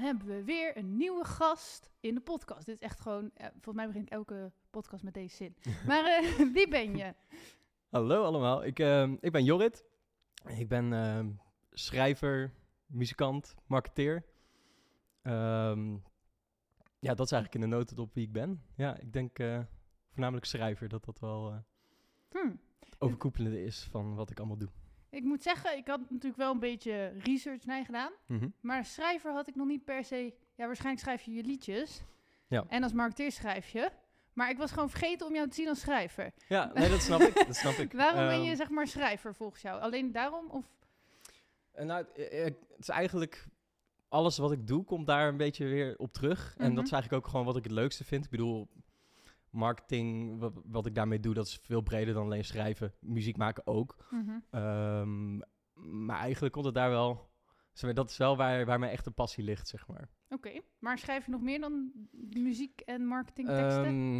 Hebben we weer een nieuwe gast in de podcast. Dit is echt gewoon, eh, volgens mij begint elke podcast met deze zin. Maar eh, wie ben je? Hallo allemaal, ik, ehm, ik ben Jorrit. Ik ben ehm, schrijver, muzikant, marketeer. Ehm, ja, dat is eigenlijk in de notendop wie ik ben. Ja, ik denk eh, voornamelijk schrijver, dat dat wel eh Hm. overkoepelende is van wat ik allemaal doe. Ik moet zeggen, ik had natuurlijk wel een beetje research naar gedaan. Mhm. Maar schrijver had ik nog niet per se... Ja, waarschijnlijk schrijf je je liedjes. Ja. En als marketeer schrijf je. Maar ik was gewoon vergeten om jou te zien als schrijver. Ja, nee, dat snap ik. Dat snap ik. Waarom ben je Ehm, zeg maar schrijver volgens jou? Alleen daarom? Of... En nou, eh, eh, het is eigenlijk alles wat ik doe, komt daar een beetje weer op terug. En Mhm. dat is eigenlijk ook gewoon wat ik het leukste vind. Ik bedoel, marketing, wat, wat ik daarmee doe, dat is veel breder dan alleen schrijven. Muziek maken ook. Mhm. Ehm, maar eigenlijk komt het daar wel... Dat is wel waar, waar mijn echte passie ligt, zeg maar. Oké, maar schrijf je nog meer dan muziek en marketingteksten? Ehm,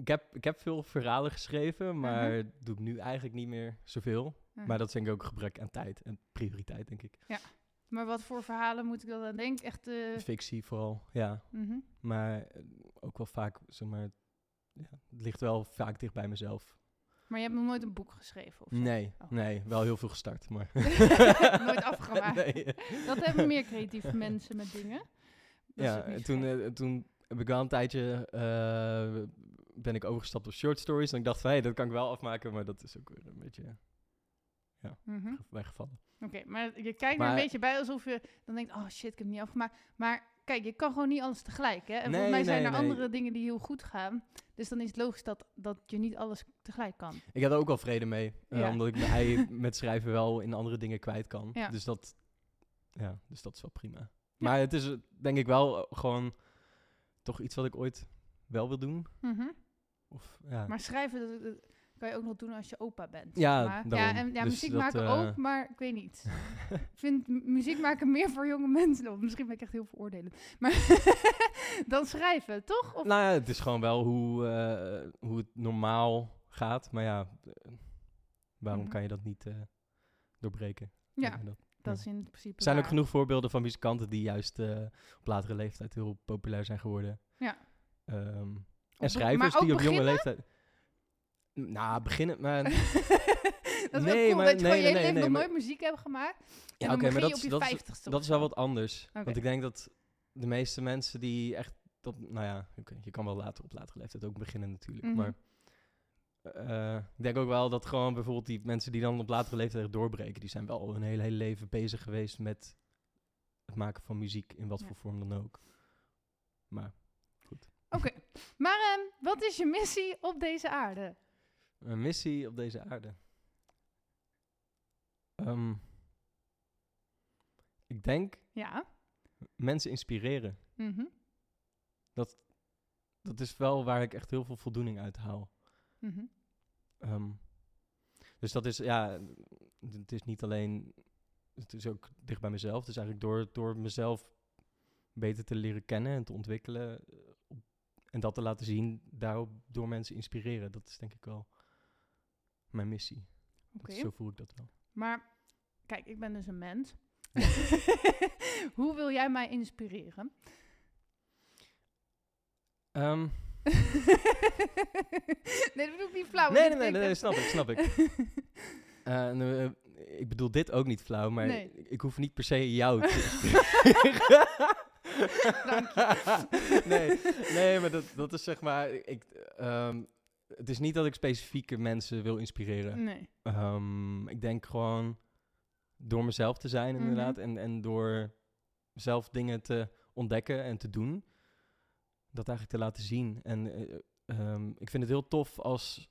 ik, heb, ik heb veel verhalen geschreven, maar Mhm. doe ik nu eigenlijk niet meer zoveel. Mhm. Maar dat is denk ik ook gebrek aan tijd en prioriteit, denk ik. Maar wat voor verhalen moet ik dan aan denken? Echt, eh, Fictie vooral, ja. Maar ook wel vaak, zeg maar, ja, het ligt wel vaak dicht bij mezelf. Maar je hebt nog nooit een boek geschreven? Of zo? Nee, Oh. nee, wel heel veel gestart, maar... Nooit afgemaakt. Nee. Dat hebben meer creatieve mensen met dingen. Dat Ja, en toen, eh, toen heb ik wel een tijdje, eh, ben ik overgestapt op short stories. En ik dacht van, hé, dat kan ik wel afmaken, maar dat is ook weer een beetje Mhm. weggevallen. Oké, maar je kijkt er een beetje bij alsof je dan denkt, oh shit, ik heb het niet afgemaakt. Maar kijk, je kan gewoon niet alles tegelijk, hè? En Nee, volgens mij zijn nee, er nee. andere dingen die heel goed gaan. Dus dan is het logisch dat, dat je niet alles tegelijk kan. Ik had er ook wel vrede mee, eh, omdat ik mijn ei met schrijven wel in andere dingen kwijt kan. Ja. Dus, dat, ja, dus dat is wel prima. Maar het is denk ik wel eh, gewoon toch iets wat ik ooit wel wil doen. Mhm. Of, ja. Maar schrijven, kan je ook nog doen als je opa bent. Ja, zeg maar. ja, en ja, Dus muziek maken eh, ook, maar ik weet niet. Ik vind mu- muziek maken meer voor jonge mensen. Of misschien ben ik echt heel veroordelend. Maar dan schrijven, toch? Of, Nou ja, het is gewoon wel hoe, eh, hoe het normaal gaat. Maar ja, eh, waarom kan je dat niet doorbreken? ja, dat? is in principe Er zijn ook genoeg voorbeelden van muzikanten die juist op latere leeftijd heel populair zijn geworden. Ja. Ehm, en schrijvers maar die op jonge leeftijd... Nou, beginnen, maar... dat is Nee, cool maar- dat je gewoon nee, je nee, nee, nog maar- nooit muziek hebt gemaakt. Ja, oké, maar dat, is- je dat, is, vijftigste dat of is wel wat anders. Want ik denk dat de meeste mensen die echt... Dat, nou ja, je kan wel later op latere leeftijd ook beginnen natuurlijk. Mhm. Maar eh, ik denk ook wel dat gewoon bijvoorbeeld die mensen die dan op latere leeftijd doorbreken... die zijn wel hun hele, hele leven bezig geweest met het maken van muziek in wat Ja. voor vorm dan ook. Maar Oké, maar ehm, wat is je missie op deze aarde? Een missie op deze aarde. Ehm, ik denk Ja. mensen inspireren. Mhm. Dat is wel waar ik echt heel veel voldoening uit haal. Mhm. Ehm, dus dat is, ja, het is niet alleen, het is ook dicht bij mezelf. Is eigenlijk door, door mezelf beter te leren kennen en te ontwikkelen eh, en dat te laten zien, daarop door mensen inspireren. Dat is denk ik wel mijn missie. Dat- Oké, Zo voel ik dat wel. maar kijk, ik ben dus een mens. Hoe wil jij mij inspireren? Ehm, nee, dat bedoel ik niet flauw. nee, nee, nee, nee, echt- snap ik, snap ik. Eh, nou, eh, ik bedoel dit ook niet flauw, maar Nee. ik, ik hoef niet per se jou te inspireren. nee, nee, maar dat, dat is zeg maar... Ik, ehm, het is niet dat ik specifieke mensen wil inspireren. Nee. Ehm, ik denk gewoon door mezelf te zijn Mhm. inderdaad. En, en door zelf dingen te ontdekken en te doen. Dat eigenlijk te laten zien. En eh, ehm, ik vind het heel tof als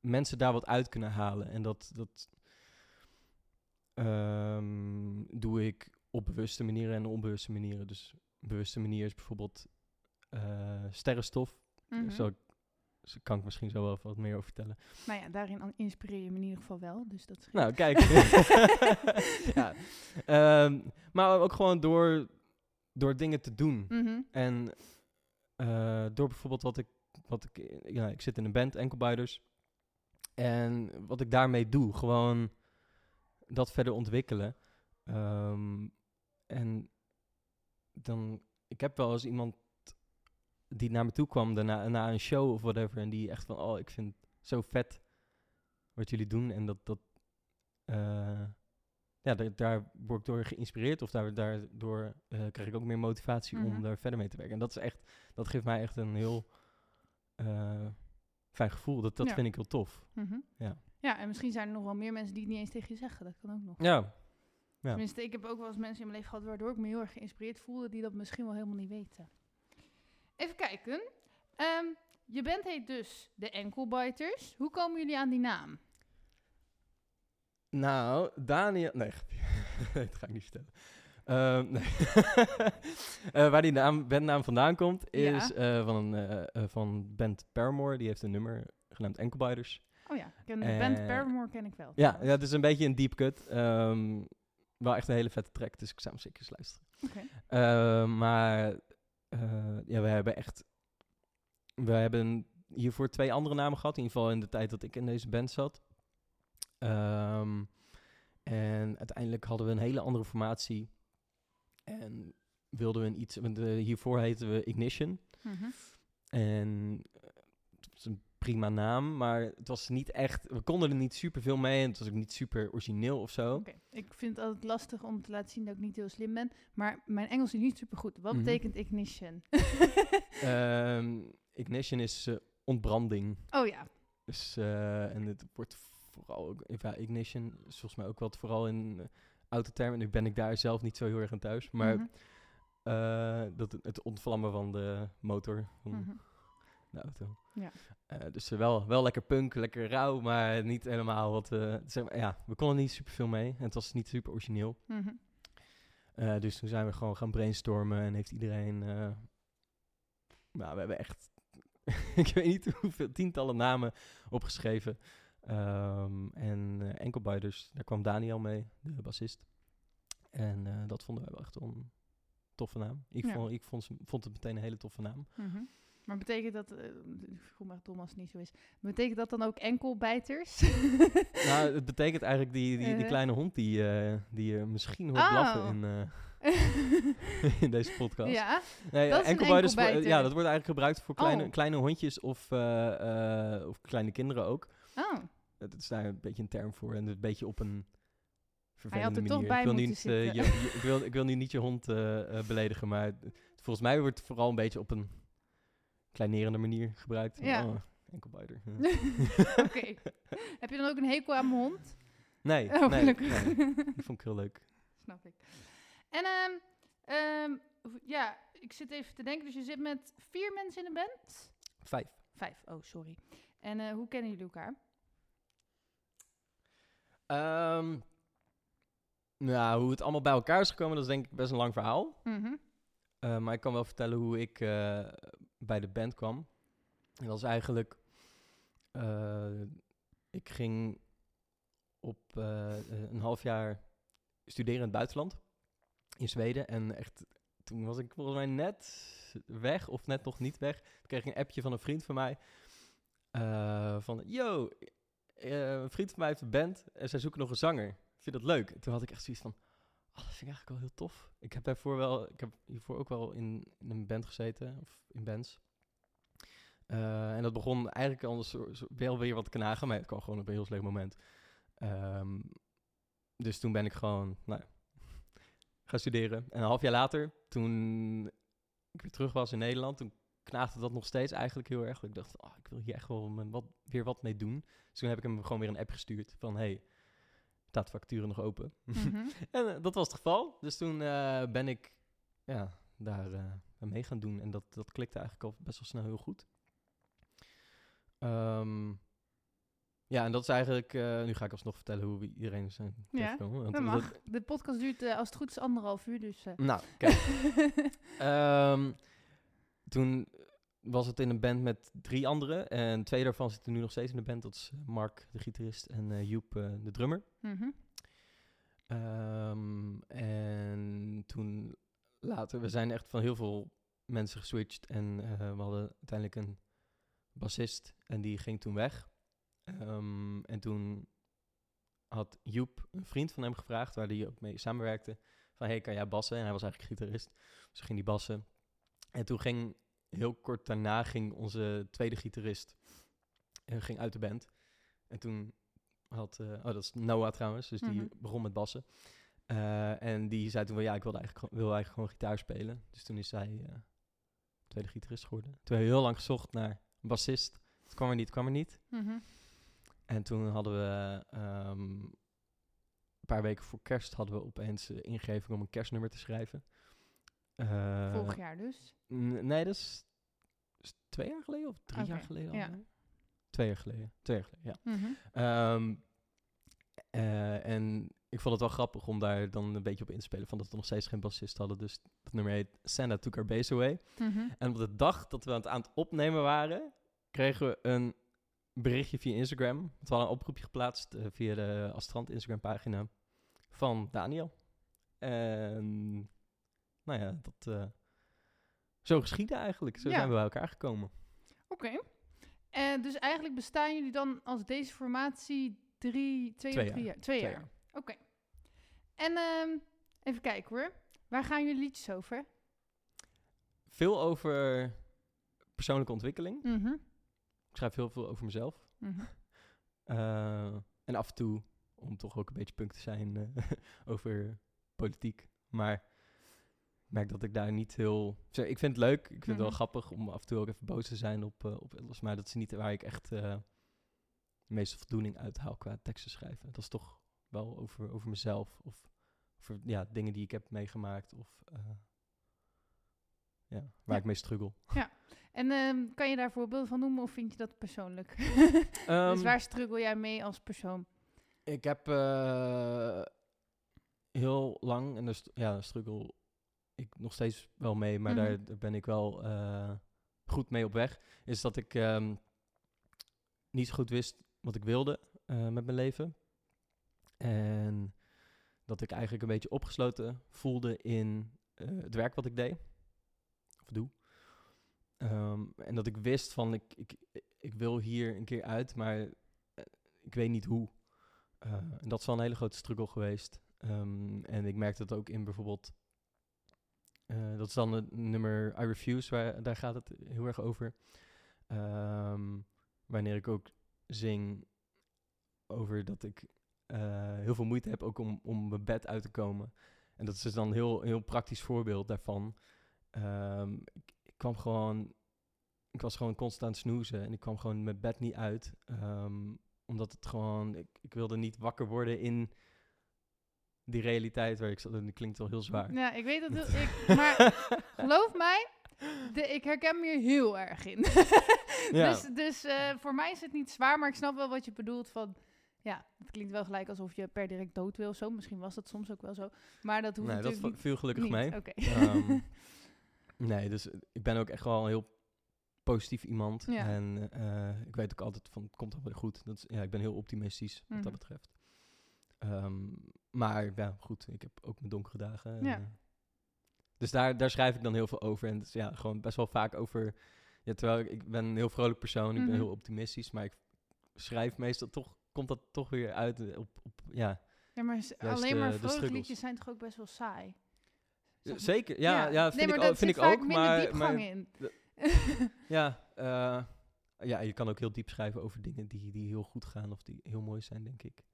mensen daar wat uit kunnen halen. En dat, dat ehm, doe ik op bewuste manieren en onbewuste manieren. Dus bewuste manier is bijvoorbeeld eh, sterrenstof. Mhm. Zo, zo kan ik misschien zo wel wat meer over vertellen. Nou ja, daarin inspireer je me in ieder geval wel. Dus dat Nou, kijk. ja. Ehm, maar ook gewoon door, door dingen te doen. Mhm. En eh, door bijvoorbeeld wat ik, wat ik, ja, ik zit in een band, Enkelbiders. En wat ik daarmee doe, gewoon dat verder ontwikkelen. Ehm, en dan, ik heb wel eens iemand die naar me toe kwam daarna, na een show of whatever. En die echt van, oh, ik vind het zo vet wat jullie doen. En dat, dat eh, ja, daar, word ik door geïnspireerd. Of daar, daardoor eh, krijg ik ook meer motivatie Mhm. om daar verder mee te werken. En dat is echt, dat geeft mij echt een heel eh, fijn gevoel. Dat, dat Ja. vind ik heel tof. Mhm. Ja. ja, en misschien zijn er nog wel meer mensen die het niet eens tegen je zeggen. Dat kan ook nog. Ja, Ja. Tenminste, ik heb ook wel eens mensen in mijn leven gehad waardoor ik me heel erg geïnspireerd voelde, die dat misschien wel helemaal niet weten. Even kijken. Ehm, je band heet dus de Enkelbiters. Hoe komen jullie aan die naam? Nou, Daniel... Nee, dat ga ik niet vertellen. Ehm, nee. Eh, waar die naam, bandnaam vandaan komt, Ja. is eh, van, een, eh, van band Paramore. Die heeft een nummer genaamd Enkelbiters. Oh ja, ken de band Paramore ken ik wel. Ja, ja, het is een beetje een deep cut. Ehm, wel echt een hele vette track, dus ik zou hem zeker eens luisteren. Maar eh, ja, we hebben echt... We hebben hiervoor twee andere namen gehad. In ieder geval in de tijd dat ik in deze band zat. Ehm, en uiteindelijk hadden we een hele andere formatie. En wilden we een iets... Want, eh, hiervoor heten we Ignition. En eh, het was een prima naam, maar het was niet echt... We konden er niet super veel mee en het was ook niet super origineel of zo. Oké, ik vind het altijd lastig om te laten zien dat ik niet heel slim ben. Maar mijn Engels is niet super goed. Wat Mhm. betekent ignition? Ehm, ignition is eh, ontbranding. oh ja. Dus, eh, en het wordt vooral ook... Ja, ignition is volgens mij ook wat vooral in uh, autotermen. Nu ben ik daar zelf niet zo heel erg aan thuis. Maar Mhm. dat, het ontvlammen van de motor van Mhm. De auto. Ja. Eh, dus eh, wel, wel lekker punk, lekker rauw, maar niet helemaal wat... zeg maar, ja, we konden niet super veel mee. En het was niet super origineel. Mhm. Eh, dus toen zijn we gewoon gaan brainstormen en heeft iedereen... nou, we hebben echt... ik weet niet hoeveel tientallen namen opgeschreven. Ehm, en eh enkelbiters, daar kwam Daniel mee, de bassist. En dat vonden wij wel echt een toffe naam. Ik, Ja. vond, ik vond, vond het meteen een hele toffe naam. Mhm. Maar betekent dat, ik voel me als het niet zo is, betekent dat dan ook enkelbijters? nou, het betekent eigenlijk die, die, die Eh. kleine hond die, eh, die je misschien hoort Oh. blaffen in, in deze podcast. ja, Nee, Dat is een enkelbiters wo- enkelbijter. ja, dat wordt eigenlijk gebruikt voor kleine, Oh. kleine hondjes of, of kleine kinderen ook. oh, Dat is daar een beetje een term voor. En een beetje op een vervelende had er manier. toch bij ik, wil niet, je, je- ik, wil, ik wil nu niet je hond beledigen, maar volgens mij wordt het vooral een beetje op een kleinerende manier gebruikt. Ja. Oh, enkelbiter. ja. oké. Heb je dan ook een hekel aan mijn hond? Nee, Oh, nee, nee, die vond ik heel leuk. Snap ik. En v- ja, ik zit even te denken. Dus je zit met vier mensen in een band? Vijf. Vijf, oh sorry. En eh, hoe kennen jullie elkaar? Ehm, nou, hoe het allemaal bij elkaar is gekomen, dat is denk ik best een lang verhaal. Uh, maar ik kan wel vertellen hoe ik uh, bij de band kwam. En dat is eigenlijk... Uh, ik ging op uh, een half jaar studeren in het buitenland. In Zweden. En echt, toen was ik volgens mij net weg of net nog niet weg. Toen kreeg ik een appje van een vriend van mij. Uh, van, yo, een vriend van mij heeft een band en zij zoeken nog een zanger. Vind je dat leuk? En toen had ik echt zoiets van... Oh, dat vind ik eigenlijk wel heel tof. Ik heb daarvoor wel, ik heb hiervoor ook wel in, in een band gezeten, of in bands. Uh, en dat begon eigenlijk zo, wel weer wat knagen, maar het kwam gewoon op een heel slecht moment. Um, dus toen ben ik gewoon, nou, gaan studeren. En een half jaar later, toen ik weer terug was in Nederland, toen knaagde dat nog steeds eigenlijk heel erg. Ik dacht, oh, ik wil hier echt wel wat, weer wat mee doen. Dus toen heb ik hem gewoon weer een app gestuurd van, hey, staat de nog open. Mhm. en uh, dat was het geval. Dus toen uh, ben ik ja, daar uh, mee gaan doen. En dat, dat klikte eigenlijk al best wel snel heel goed. Um, ja, en dat is eigenlijk... Nu ga ik alsnog vertellen hoe we iedereen zijn ja, Want dat mag. De podcast duurt als het goed is anderhalf uur, dus... Nou, kijk. um, toen was het in een band met drie anderen. En twee daarvan zitten nu nog steeds in de band. Dat is eh, Mark, de gitarist, en eh, Joep, eh, de drummer. Mhm. Ehm, en toen later, we zijn echt van heel veel mensen geswitcht. En we hadden uiteindelijk een bassist en die ging toen weg. Ehm, en toen had Joep een vriend van hem gevraagd, waar hij ook mee samenwerkte. Van, hey, kan jij bassen? En hij was eigenlijk gitarist. Dus ging die bassen. En toen ging, heel kort daarna, ging onze tweede gitarist eh, ging uit de band. En toen had, eh, oh dat is Noah trouwens, dus die Mhm. begon met bassen. Eh, en die zei toen van, ja, ik wilde eigenlijk, wil eigenlijk gewoon gitaar spelen. Dus toen is zij tweede gitarist geworden. Toen hebben we heel lang gezocht naar een bassist. Het kwam er niet, het kwam er niet. Mhm. En toen hadden we ehm, een paar weken voor kerst hadden we opeens ingeving om een kerstnummer te schrijven. Eh, Vorig jaar dus. Nee, dat is, is twee jaar geleden of drie jaar geleden ja. al? Twee jaar geleden. Twee jaar geleden, ja. Mhm. Ehm, eh, en ik vond het wel grappig om daar dan een beetje op in te spelen. Van dat we nog steeds geen bassist hadden. Dus dat nummer heet Santa Took Our Bass Away. Mhm. En op de dag dat we aan het, aan het opnemen waren, kregen we een berichtje via Instagram. We hadden een oproepje geplaatst eh, via de Astrand Instagram pagina van Daniel. En nou ja, dat eh, zo geschiedde eigenlijk. Zo Ja. zijn we bij elkaar gekomen. Oké. En dus eigenlijk bestaan jullie dan als deze formatie drie, twee, Twee of drie jaar. Twee, Twee jaar. jaar. Oké. En ehm, even kijken hoor. Waar gaan jullie liedjes over? Veel over persoonlijke ontwikkeling. Mhm. Ik schrijf heel veel over mezelf. Mhm. Eh, en af en toe, om toch ook een beetje punk te zijn, eh, over politiek. Maar merk dat ik daar niet heel... Ik vind het leuk, ik vind het wel Mhm. grappig om af en toe ook even boos te zijn op, eh op. Maar dat is niet waar ik echt eh, de meeste voldoening uit haal qua teksten schrijven. Dat is toch wel over, over mezelf of over ja, dingen die ik heb meegemaakt of eh, ja, waar Ja. ik mee struggle. En ehm, kan je daar voorbeelden van noemen of vind je dat persoonlijk? Ehm, dus waar struggle jij mee als persoon? Ik heb heel lang, en st- ja, struggle ik nog steeds wel mee, maar Mhm. daar, daar ben ik wel eh, goed mee op weg. Is dat ik ehm, niet zo goed wist wat ik wilde eh, met mijn leven. En dat ik eigenlijk een beetje opgesloten voelde in eh, het werk wat ik deed. Of doe. Ehm, en dat ik wist van, ik, ik, ik wil hier een keer uit, maar ik weet niet hoe. En dat is wel een hele grote struggle geweest. Ehm, en ik merkte het ook in bijvoorbeeld... eh, dat is dan het nummer I Refuse, waar, daar gaat het heel erg over. Ehm, wanneer ik ook zing over dat ik eh, heel veel moeite heb ook om, om mijn bed uit te komen. En dat is dus dan een heel, heel praktisch voorbeeld daarvan. Ehm, ik, kwam gewoon... Ik was gewoon constant snoezen en ik kwam gewoon mijn bed niet uit. Ehm, omdat het gewoon... Ik, ik wilde niet wakker worden in die realiteit waar ik zat. En dat klinkt wel heel zwaar. Ja, ik weet dat heel, ik, maar geloof mij, de, ik herken me hier heel erg in. Ja. Dus, dus eh, voor mij is het niet zwaar, maar ik snap wel wat je bedoelt van... Ja, het klinkt wel gelijk alsof je per direct dood wil zo. Misschien was dat soms ook wel zo. Maar dat hoeft nee, dat natuurlijk viel gelukkig niet. mee. Oké. Ehm, nee, dus eh, ik ben ook echt wel een heel positief iemand. Ja. En eh, ik weet ook altijd van, het komt weer goed. Dat is, ja, ik ben heel optimistisch wat dat Mhm. betreft. Ehm, maar ja, goed, ik heb ook mijn donkere dagen. en, Ja. eh, dus daar, daar schrijf ik dan heel veel over. En is ja, gewoon best wel vaak over... Ja, terwijl ik, ik ben een heel vrolijk persoon, ik Mhm. ben heel optimistisch. Maar ik schrijf meestal toch... Komt dat toch weer uit eh, op... op ja, Ja, maar alleen maar eh, vrolijke struggles. liedjes zijn toch ook best wel saai? Zeg maar. zeker. Ja, ja. vind nee, maar ik, dat vind ik vaak ook. Maar, diepgang maar in. Ja, ja, je kan ook heel diep schrijven over dingen die, die heel goed gaan of die heel mooi zijn, denk ik.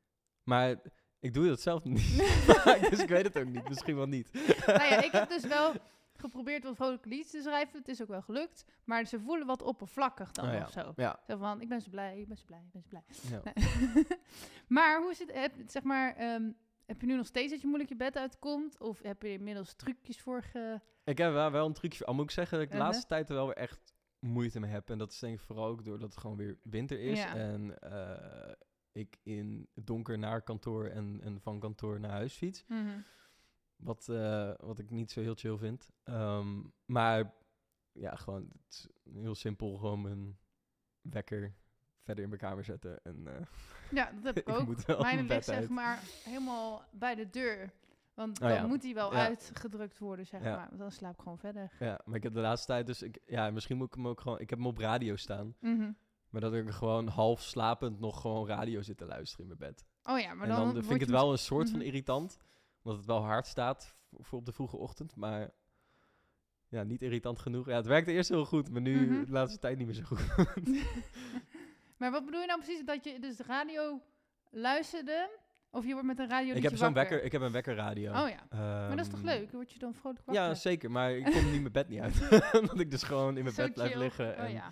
Maar ik doe dat zelf niet. dus ik weet het ook niet. Misschien wel niet. nou ja, ik heb dus wel geprobeerd wat vrolijke liedjes te schrijven. Het is ook wel gelukt. Maar ze voelen wat oppervlakkig dan Oh ja. of zo. Ja. Zo van, ik ben zo blij, ik ben zo blij, ik ben zo blij. ja. Nee. maar hoe zit het, zeg maar, ehm, heb je nu nog steeds dat je moeilijk je bed uitkomt? Of heb je inmiddels trucjes voor ge... Ik heb wel, wel een trucje. Al moet ik zeggen dat ik de Uh-huh. laatste tijd er wel weer echt moeite mee heb. En dat is denk ik vooral ook doordat het gewoon weer winter is. En eh, ik in het donker naar kantoor en, en van kantoor naar huis fiets. Wat, eh, wat ik niet zo heel chill vind. Ehm, maar ja, gewoon het is heel simpel. Gewoon mijn wekker verder in mijn kamer zetten. En eh, Ja, dat heb ik Ik ook. Mijn ligt zeg maar helemaal bij de deur. Want Oh dan ja. moet die wel Ja. uitgedrukt worden, zeg Ja. maar. Want dan slaap ik gewoon verder. ja, maar ik heb de laatste tijd dus... Ik, ja, misschien moet ik hem ook gewoon... Ik heb hem op radio staan. Mhm. Maar dat ik gewoon half slapend nog gewoon radio zit te luisteren in mijn bed. Oh ja, maar en dan, dan, vind ik het wel een soort van Mhm. irritant. Omdat het wel hard staat voor, op de vroege ochtend. Maar ja, niet irritant genoeg. Ja, het werkte eerst heel goed, maar nu Mhm. de laatste tijd niet meer zo goed. maar wat bedoel je nou precies? Dat je dus de radio luisterde? Of je wordt met een radio ik heb zo'n wekker, ik heb een wekkerradio. Oh ja. Maar dat is toch Ehm, leuk? Word je dan vrolijk wakker? Ja, zeker. Maar ik kom niet mijn bed niet uit. Omdat ik dus gewoon in mijn Zo bed blijf chill. liggen. Oh En,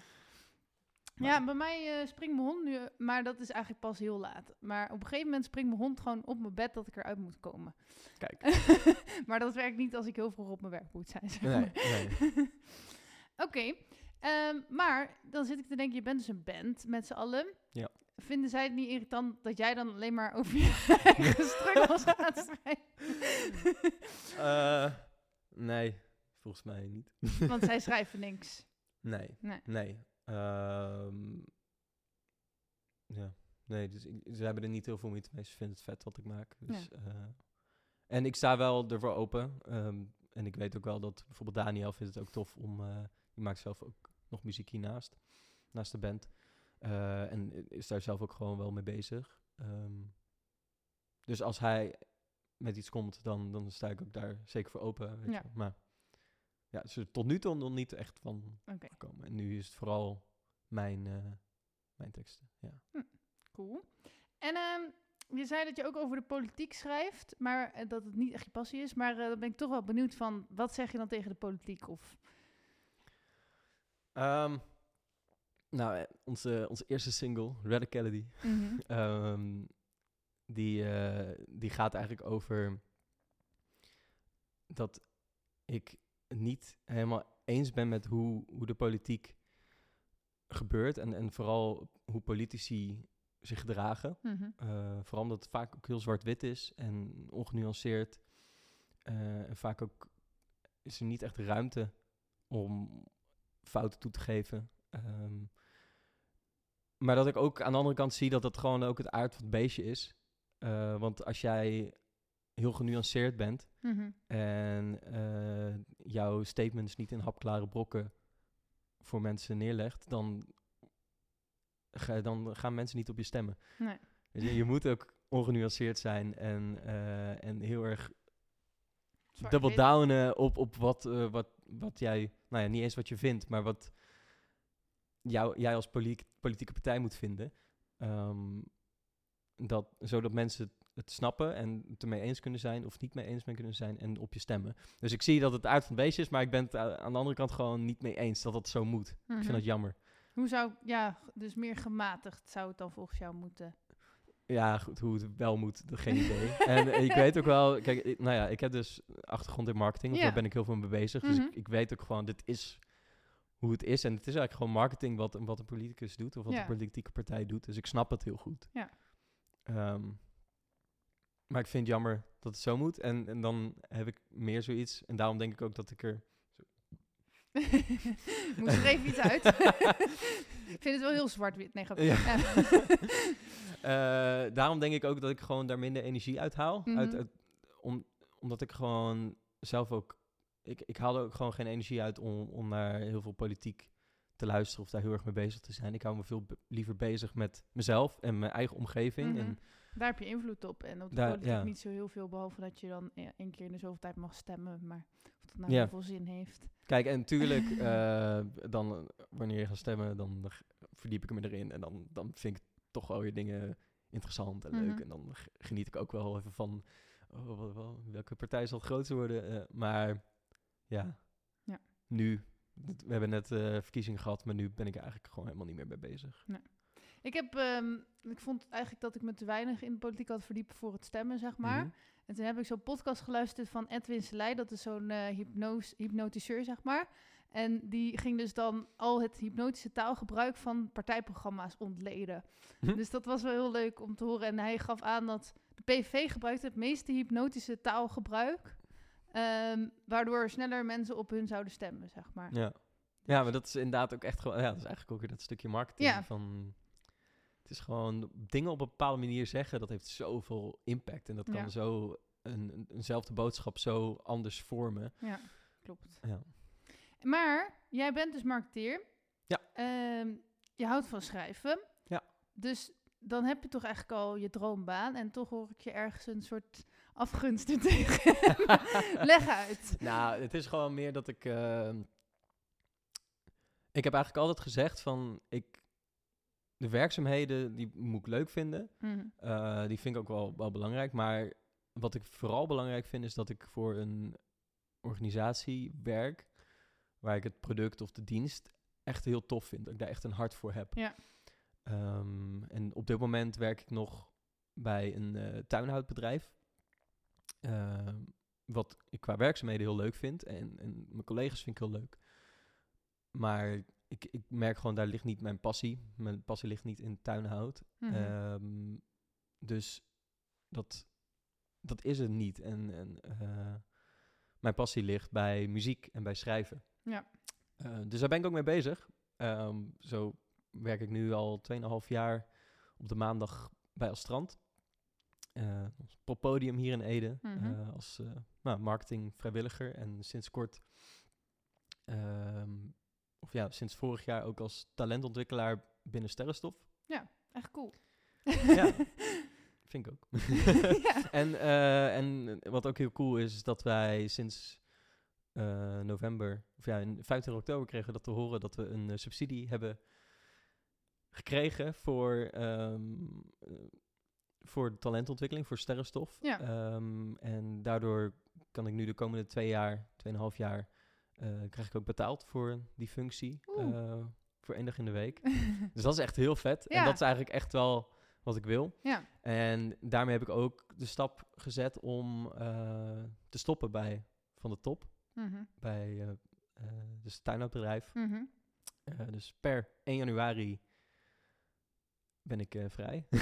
ja. Ja, bij mij eh, springt mijn hond nu, maar dat is eigenlijk pas heel laat. Maar op een gegeven moment springt mijn hond gewoon op mijn bed dat ik eruit moet komen. Kijk. maar dat werkt niet als ik heel vroeg op mijn werk moet zijn. Zeg Nee, maar. nee. Oké, ehm, maar dan zit ik te denken, je bent dus een band met z'n allen. Ja. Vinden zij het niet irritant dat jij dan alleen maar over je eigen struggles schrijven? Eh, nee, volgens mij niet. Want zij schrijven niks. Nee, Nee. nee. Ehm, ja, nee, dus ik- ze hebben er niet heel veel moeite mee. Ze vinden het vet wat ik maak. Dus, eh, en ik sta wel ervoor open. ehm, en ik weet ook wel dat bijvoorbeeld Daniel vindt het ook tof om... eh die maakt zelf ook nog muziek hiernaast, naast de band. Eh, en is daar zelf ook gewoon wel mee bezig. Ehm, dus als hij met iets komt, dan, dan sta ik ook daar zeker voor open. Weet Ja. je. Maar ja, ze er tot nu toe nog niet echt van Oké, gekomen. En nu is het vooral mijn, eh, mijn teksten. Ja. cool. En ehm, je zei dat je ook over de politiek schrijft, maar eh, dat het niet echt je passie is. Maar eh, dan ben ik toch wel benieuwd van, wat zeg je dan tegen de politiek? Of, Ehm, nou, onze, onze eerste single, Radicality, Mhm. ehm, die, die gaat eigenlijk over dat ik niet helemaal eens ben met hoe, hoe de politiek gebeurt. En, en vooral hoe politici zich gedragen. Mhm. Eh, vooral omdat het vaak ook heel zwart-wit is en ongenuanceerd. Eh, en vaak ook is er niet echt ruimte om fouten toe te geven. Ehm, maar dat ik ook aan de andere kant zie dat dat gewoon ook het aard van het beestje is. Eh, want als jij heel genuanceerd bent Mhm. en eh, jouw statements niet in hapklare brokken voor mensen neerlegt, dan, ga, dan gaan mensen niet op je stemmen. Nee. Je, je moet ook ongenuanceerd zijn en, eh, en heel erg double downen op, op wat, eh, wat, wat jij, nou ja, niet eens wat je vindt, maar wat jou, jij als poli- politieke partij moet vinden. Ehm, dat, zodat mensen het, snappen en het ermee eens kunnen zijn of niet mee eens mee kunnen zijn en op je stemmen. Dus ik zie dat het aard van het beestje is, maar ik ben het aan de andere kant gewoon niet mee eens dat dat zo moet. Ik Mhm. vind dat jammer. Hoe zou, ja, dus meer gematigd zou het dan volgens jou moeten? Ja, goed, hoe het wel moet, geen idee. en ik weet ook wel, kijk, ik- nou ja, ik heb dus achtergrond in marketing, Ja. daar ben ik heel veel mee bezig. Dus Mhm. ik, ik weet ook gewoon, dit is hoe het is. En het is eigenlijk gewoon marketing wat, wat een politicus doet, of wat Ja. een politieke partij doet. Dus ik snap het heel goed. Ja. Ehm, maar ik vind het jammer dat het zo moet. En, en dan heb ik meer zoiets. En daarom denk ik ook dat ik er... Moest er even iets uit. ik vind het wel heel zwart-wit. Nee, grapje. Ja. Ja. Eh, daarom denk ik ook dat ik gewoon daar minder energie uit haal. uit, Mhm. uit- om, omdat ik gewoon zelf ook... Ik, ik haal er ook gewoon geen energie uit om, om naar heel veel politiek te luisteren of daar heel erg mee bezig te zijn. Ik hou me veel liever bezig met mezelf en mijn eigen omgeving. Mhm. En Daar heb je invloed op. En op de Daar- politiek ja. niet zo heel veel, behalve dat je dan ja, één keer in de zoveel tijd mag stemmen. Maar of dat nou Ja. heel veel zin heeft. kijk, en natuurlijk, eh, dan, wanneer je gaat stemmen, dan verdiep ik me erin. En dan, dan vind ik toch wel weer dingen interessant en leuk. Mhm. En dan geniet ik ook wel even van oh, wat- wat- welke partij zal het grootste worden. Eh, maar ja, Ja. nu, we hebben net eh, verkiezingen gehad, maar nu ben ik eigenlijk gewoon helemaal niet meer mee bezig. Ik, heb, ehm, ik vond eigenlijk dat ik me te weinig in de politiek had verdiept voor het stemmen, zeg maar. Mhm. En toen heb ik zo'n podcast geluisterd van Edwin Selei. Dat is zo'n eh hypnose, hypnotiseur, zeg maar. En die ging dus dan al het hypnotische taalgebruik van partijprogramma's ontleden. Hm. Dus dat was wel heel leuk om te horen. En hij gaf aan dat de PVV gebruikt het meeste hypnotische taalgebruik. ehm, waardoor sneller mensen op hun zouden stemmen, zeg maar. Ja. Ja, maar dat is inderdaad ook echt gewoon... Ja, dat is eigenlijk ook weer dat stukje marketing Ja. van... Het is gewoon dingen op een bepaalde manier zeggen, dat heeft zoveel impact. En dat kan Ja. zo een, een- eenzelfde boodschap zo anders vormen. Ja, klopt. Ja. Maar jij bent dus marketeer. Ja. Ehm, je houdt van schrijven. Ja. Dus dan heb je toch eigenlijk al je droombaan. En toch hoor ik je ergens een soort afgunst er tegen. Leg uit. Nou, het is gewoon meer dat ik... eh, ik heb eigenlijk altijd gezegd van... Ik, de werkzaamheden, die moet ik leuk vinden. Mhm. Eh, die vind ik ook wel, wel belangrijk. Maar wat ik vooral belangrijk vind, is dat ik voor een organisatie werk waar ik het product of de dienst echt heel tof vind. Dat ik daar echt een hart voor heb. Ja. Ehm, en op dit moment werk ik nog bij een eh, tuinhoudbedrijf. Ehm, wat ik qua werkzaamheden heel leuk vind. En, en mijn collega's vind ik heel leuk. Maar ik, ik merk gewoon, daar ligt niet mijn passie. Mijn passie ligt niet in tuinhout. Mhm. Ehm, dus dat, dat is het niet. En, en eh, mijn passie ligt bij muziek en bij schrijven. Ja. Eh, dus daar ben ik ook mee bezig. Ehm, zo werk ik nu al 2,5 jaar op de maandag bij Alstrand. Eh op podium hier in Ede. Mhm. als eh, nou, marketing vrijwilliger. En sinds kort, ehm, of ja, sinds vorig jaar ook als talentontwikkelaar binnen Sterrenstof. Echt cool. Ja. Vind ik ook. Ja. en, eh, en wat ook heel cool is, is dat wij sinds eh, november, of ja, in 25 oktober kregen we dat te horen dat we een eh, subsidie hebben gekregen voor, eh, voor talentontwikkeling, voor sterrenstof. Ja. Ehm, en daardoor kan ik nu de komende twee jaar, tweeënhalf jaar, krijg ik ook betaald voor die functie. Eh, voor één dag in de week. Dus dat is echt heel vet. Ja. En dat is eigenlijk echt wel wat ik wil. ja. En daarmee heb ik ook de stap gezet om eh, te stoppen bij Van de Top. Mhm. Bij eh eh dus het tuinhoudbedrijf. Mhm. Eh, dus per 1 januari ben ik eh, vrij.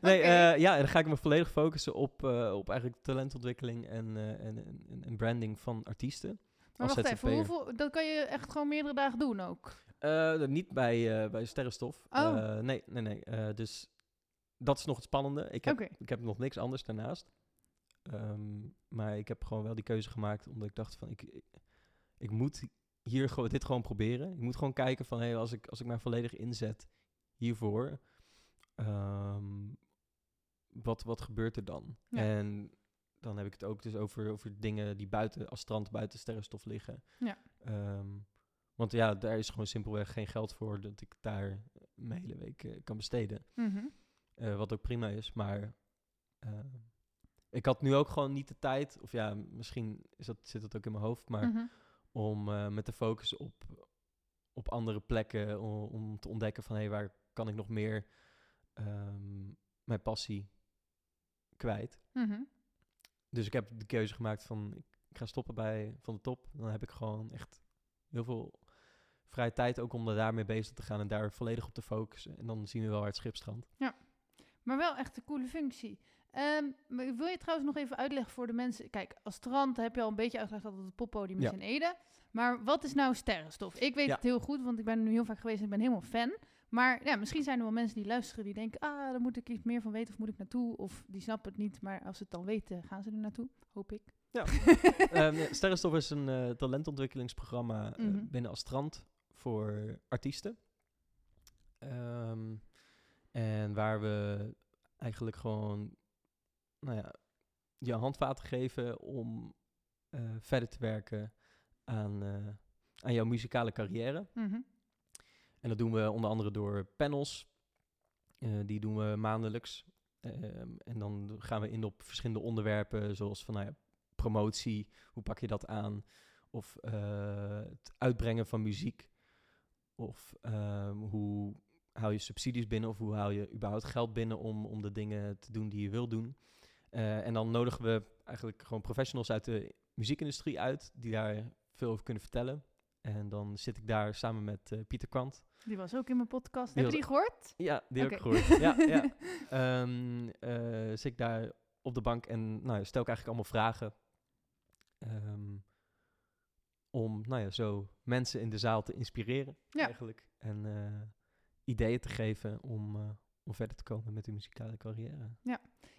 nee, eh, ja, en dan ga ik me volledig focussen op, eh, op eigenlijk talentontwikkeling en, en, en, branding van artiesten. Maar wacht even, hoeveel, dat kan je echt gewoon meerdere dagen doen ook? Niet bij, bij Sterrenstof. Oh. Nee, nee, nee. Dus dat is nog het spannende. Ik heb, ik heb nog niks anders daarnaast. Ehm, maar ik heb gewoon wel die keuze gemaakt omdat ik dacht van ik, ik, ik moet hier gewoon dit gewoon proberen. Ik moet gewoon kijken van hey, als ik als ik mij volledig inzet hiervoor, ehm, wat, wat gebeurt er dan? Ja. En dan heb ik het ook dus over, over dingen die buiten als strand buiten sterrenstof liggen. Ja. Ehm, want ja, daar is gewoon simpelweg geen geld voor dat ik daar mijn hele week eh, kan besteden. Mhm. Eh, wat ook prima is, maar eh, ik had nu ook gewoon niet de tijd, of ja, misschien is dat, zit dat ook in mijn hoofd, maar Mhm. Om eh, me te focussen op, op andere plekken, om, om te ontdekken van hé, hey, waar kan ik nog meer ehm, mijn passie kwijt. Mhm. Dus ik heb de keuze gemaakt van ik, ga stoppen bij Van de Top. Dan heb ik gewoon echt heel veel vrije tijd ook om er daarmee bezig te gaan en daar volledig op te focussen. En dan zien we wel waar het schip strandt. Maar wel echt een coole functie. Ehm, maar wil je trouwens nog even uitleggen voor de mensen? Kijk, als strand heb je al een beetje uitgelegd dat het het poppodium is Ja. in Ede. Maar wat is nou sterrenstof? Ik weet Ja. het heel goed, want ik ben er nu heel vaak geweest en ik ben helemaal fan. Maar ja, misschien zijn er wel mensen die luisteren die denken... ah, daar moet ik iets meer van weten of moet ik naartoe? Of die snappen het niet, maar als ze het dan weten, gaan ze er naartoe. Hoop ik. Ja. Ehm, Sterrenstof is een eh, talentontwikkelingsprogramma eh, Mhm. binnen Astrand voor artiesten. Ehm, en waar we eigenlijk gewoon, nou ja, je handvaten geven om eh, verder te werken aan, eh, aan jouw muzikale carrière. Mhm. En dat doen we onder andere door panels. Eh, die doen we maandelijks. Ehm, en dan gaan we in op verschillende onderwerpen, zoals van nou ja, promotie, hoe pak je dat aan? Of het uitbrengen van muziek. Of ehm, hoe hou je subsidies binnen? Of hoe hou je überhaupt geld binnen om, om de dingen te doen die je wil doen? Eh, en dan nodigen we eigenlijk gewoon professionals uit de muziekindustrie uit, die daar veel over kunnen vertellen. En dan zit ik daar samen met eh, Pieter Kwant. Die was ook in mijn podcast. Die Heb je die gehoord? Ja, die heb ik gehoord. ja, ja. Ehm, eh, zit ik daar op de bank en nou, stel ik eigenlijk allemaal vragen. Ehm, om, nou ja, zo mensen in de zaal te inspireren Ja. eigenlijk. En ideeën te geven om, om verder te komen met die muzikale carrière.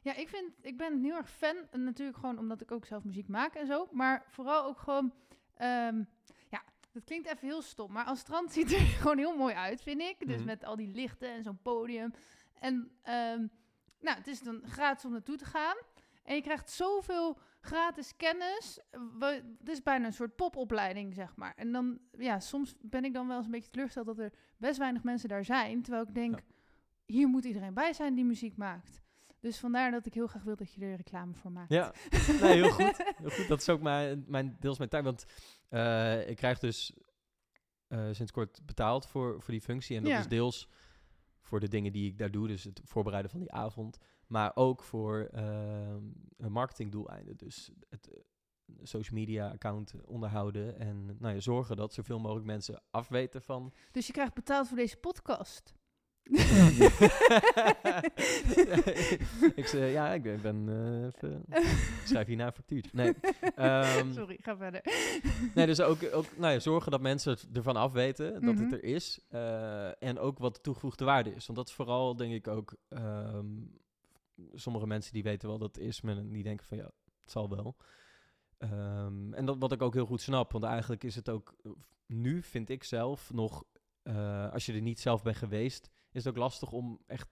Ja, ik, vind, ik ben heel erg fan. En natuurlijk gewoon omdat ik ook zelf muziek maak en zo. Maar vooral ook gewoon... ehm, ja, dat klinkt even heel stom. Maar als strand ziet er gewoon heel mooi uit, vind ik. Dus Mhm. met al die lichten en zo'n podium. En ehm, nou, het is dan gratis om naartoe te gaan. En je krijgt zoveel gratis kennis. We- Het is bijna een soort popopleiding, zeg maar. En dan, ja, soms ben ik dan wel eens een beetje teleurgesteld dat er best weinig mensen daar zijn. Terwijl ik denk, Ja. Hier moet iedereen bij zijn die muziek maakt. Dus vandaar dat ik heel graag wil dat je er reclame voor maakt. Ja, nee, heel goed. Heel goed. Dat is ook mijn, mijn, deels mijn taak. Want eh, ik krijg dus eh, sinds kort betaald voor, voor die functie. En dat Ja. is deels voor de dingen die ik daar doe. Dus het voorbereiden van die avond. Maar ook voor een marketingdoeleinden. Dus het eh, social media account onderhouden. En nou ja, zorgen dat zoveel mogelijk mensen afweten van... Dus je krijgt betaald voor deze podcast. Ik zei, ja, ik ben... ben eh, even, ik schrijf hierna een factuurtje. Nee. ehm, Sorry, ga verder. Nee, dus ook, ook nou ja, zorgen dat mensen ervan afweten dat Mhm. het er is. eh, en ook wat de toegevoegde waarde is. Want dat is vooral, denk ik ook, ehm, sommige mensen die weten wel dat het is, maar die denken van ja, het zal wel. Ehm, en dat wat ik ook heel goed snap, want eigenlijk is het ook eh, nu, vind ik zelf, nog, als je er niet zelf bent geweest, is het ook lastig om echt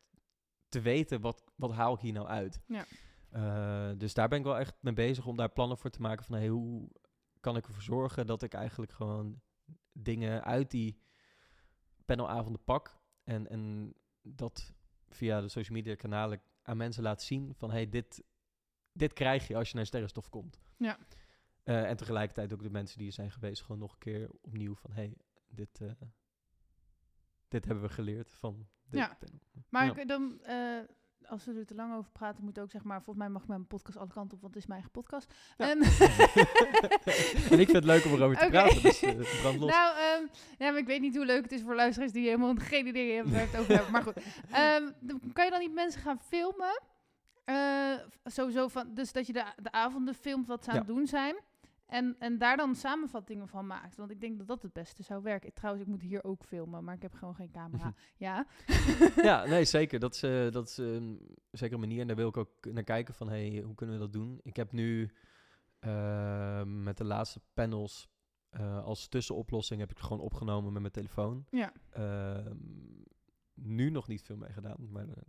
te weten wat, wat haal ik hier nou uit. Ja. Eh, dus daar ben ik wel echt mee bezig om daar plannen voor te maken van hey, hoe kan ik ervoor zorgen dat ik eigenlijk gewoon dingen uit die panelavonden pak en, en dat via de social media kanalen aan mensen laat zien van hey, dit, dit krijg je als je naar Sterrenstof komt. Ja. Eh, en tegelijkertijd ook de mensen die er zijn geweest gewoon nog een keer opnieuw van hey, dit, eh, dit hebben we geleerd van dit Ja. panel. Maar Ja. ik, dan, eh, als we er te lang over praten, moet ook zeg maar, volgens mij mag ik mijn podcast alle kanten op, want het is mijn eigen podcast. Ja. Ehm, en ik vind het leuk om erover te praten, dus eh, brand los. Nou, ehm, ja, maar ik weet niet hoe leuk het is voor luisteraars die helemaal geen idee hebben waar we het over hebben. Maar goed, Ehm, dan kan je dan niet mensen gaan filmen? Eh, sowieso van, dus dat je de, de avonden filmt wat ze aan het doen zijn. En, en daar dan samenvattingen van maakt. Want ik denk dat dat het beste zou werken. Trouwens, ik moet hier ook filmen, maar ik heb gewoon geen camera. Ja. ja, nee, zeker. Dat is, eh, dat is een zekere manier. En daar wil ik ook naar kijken van, hey, hoe kunnen we dat doen? Ik heb nu eh, met de laatste panels eh, als tussenoplossing heb ik het gewoon opgenomen met mijn telefoon. Ja. Ehm, nu nog niet veel mee gedaan, maar eh,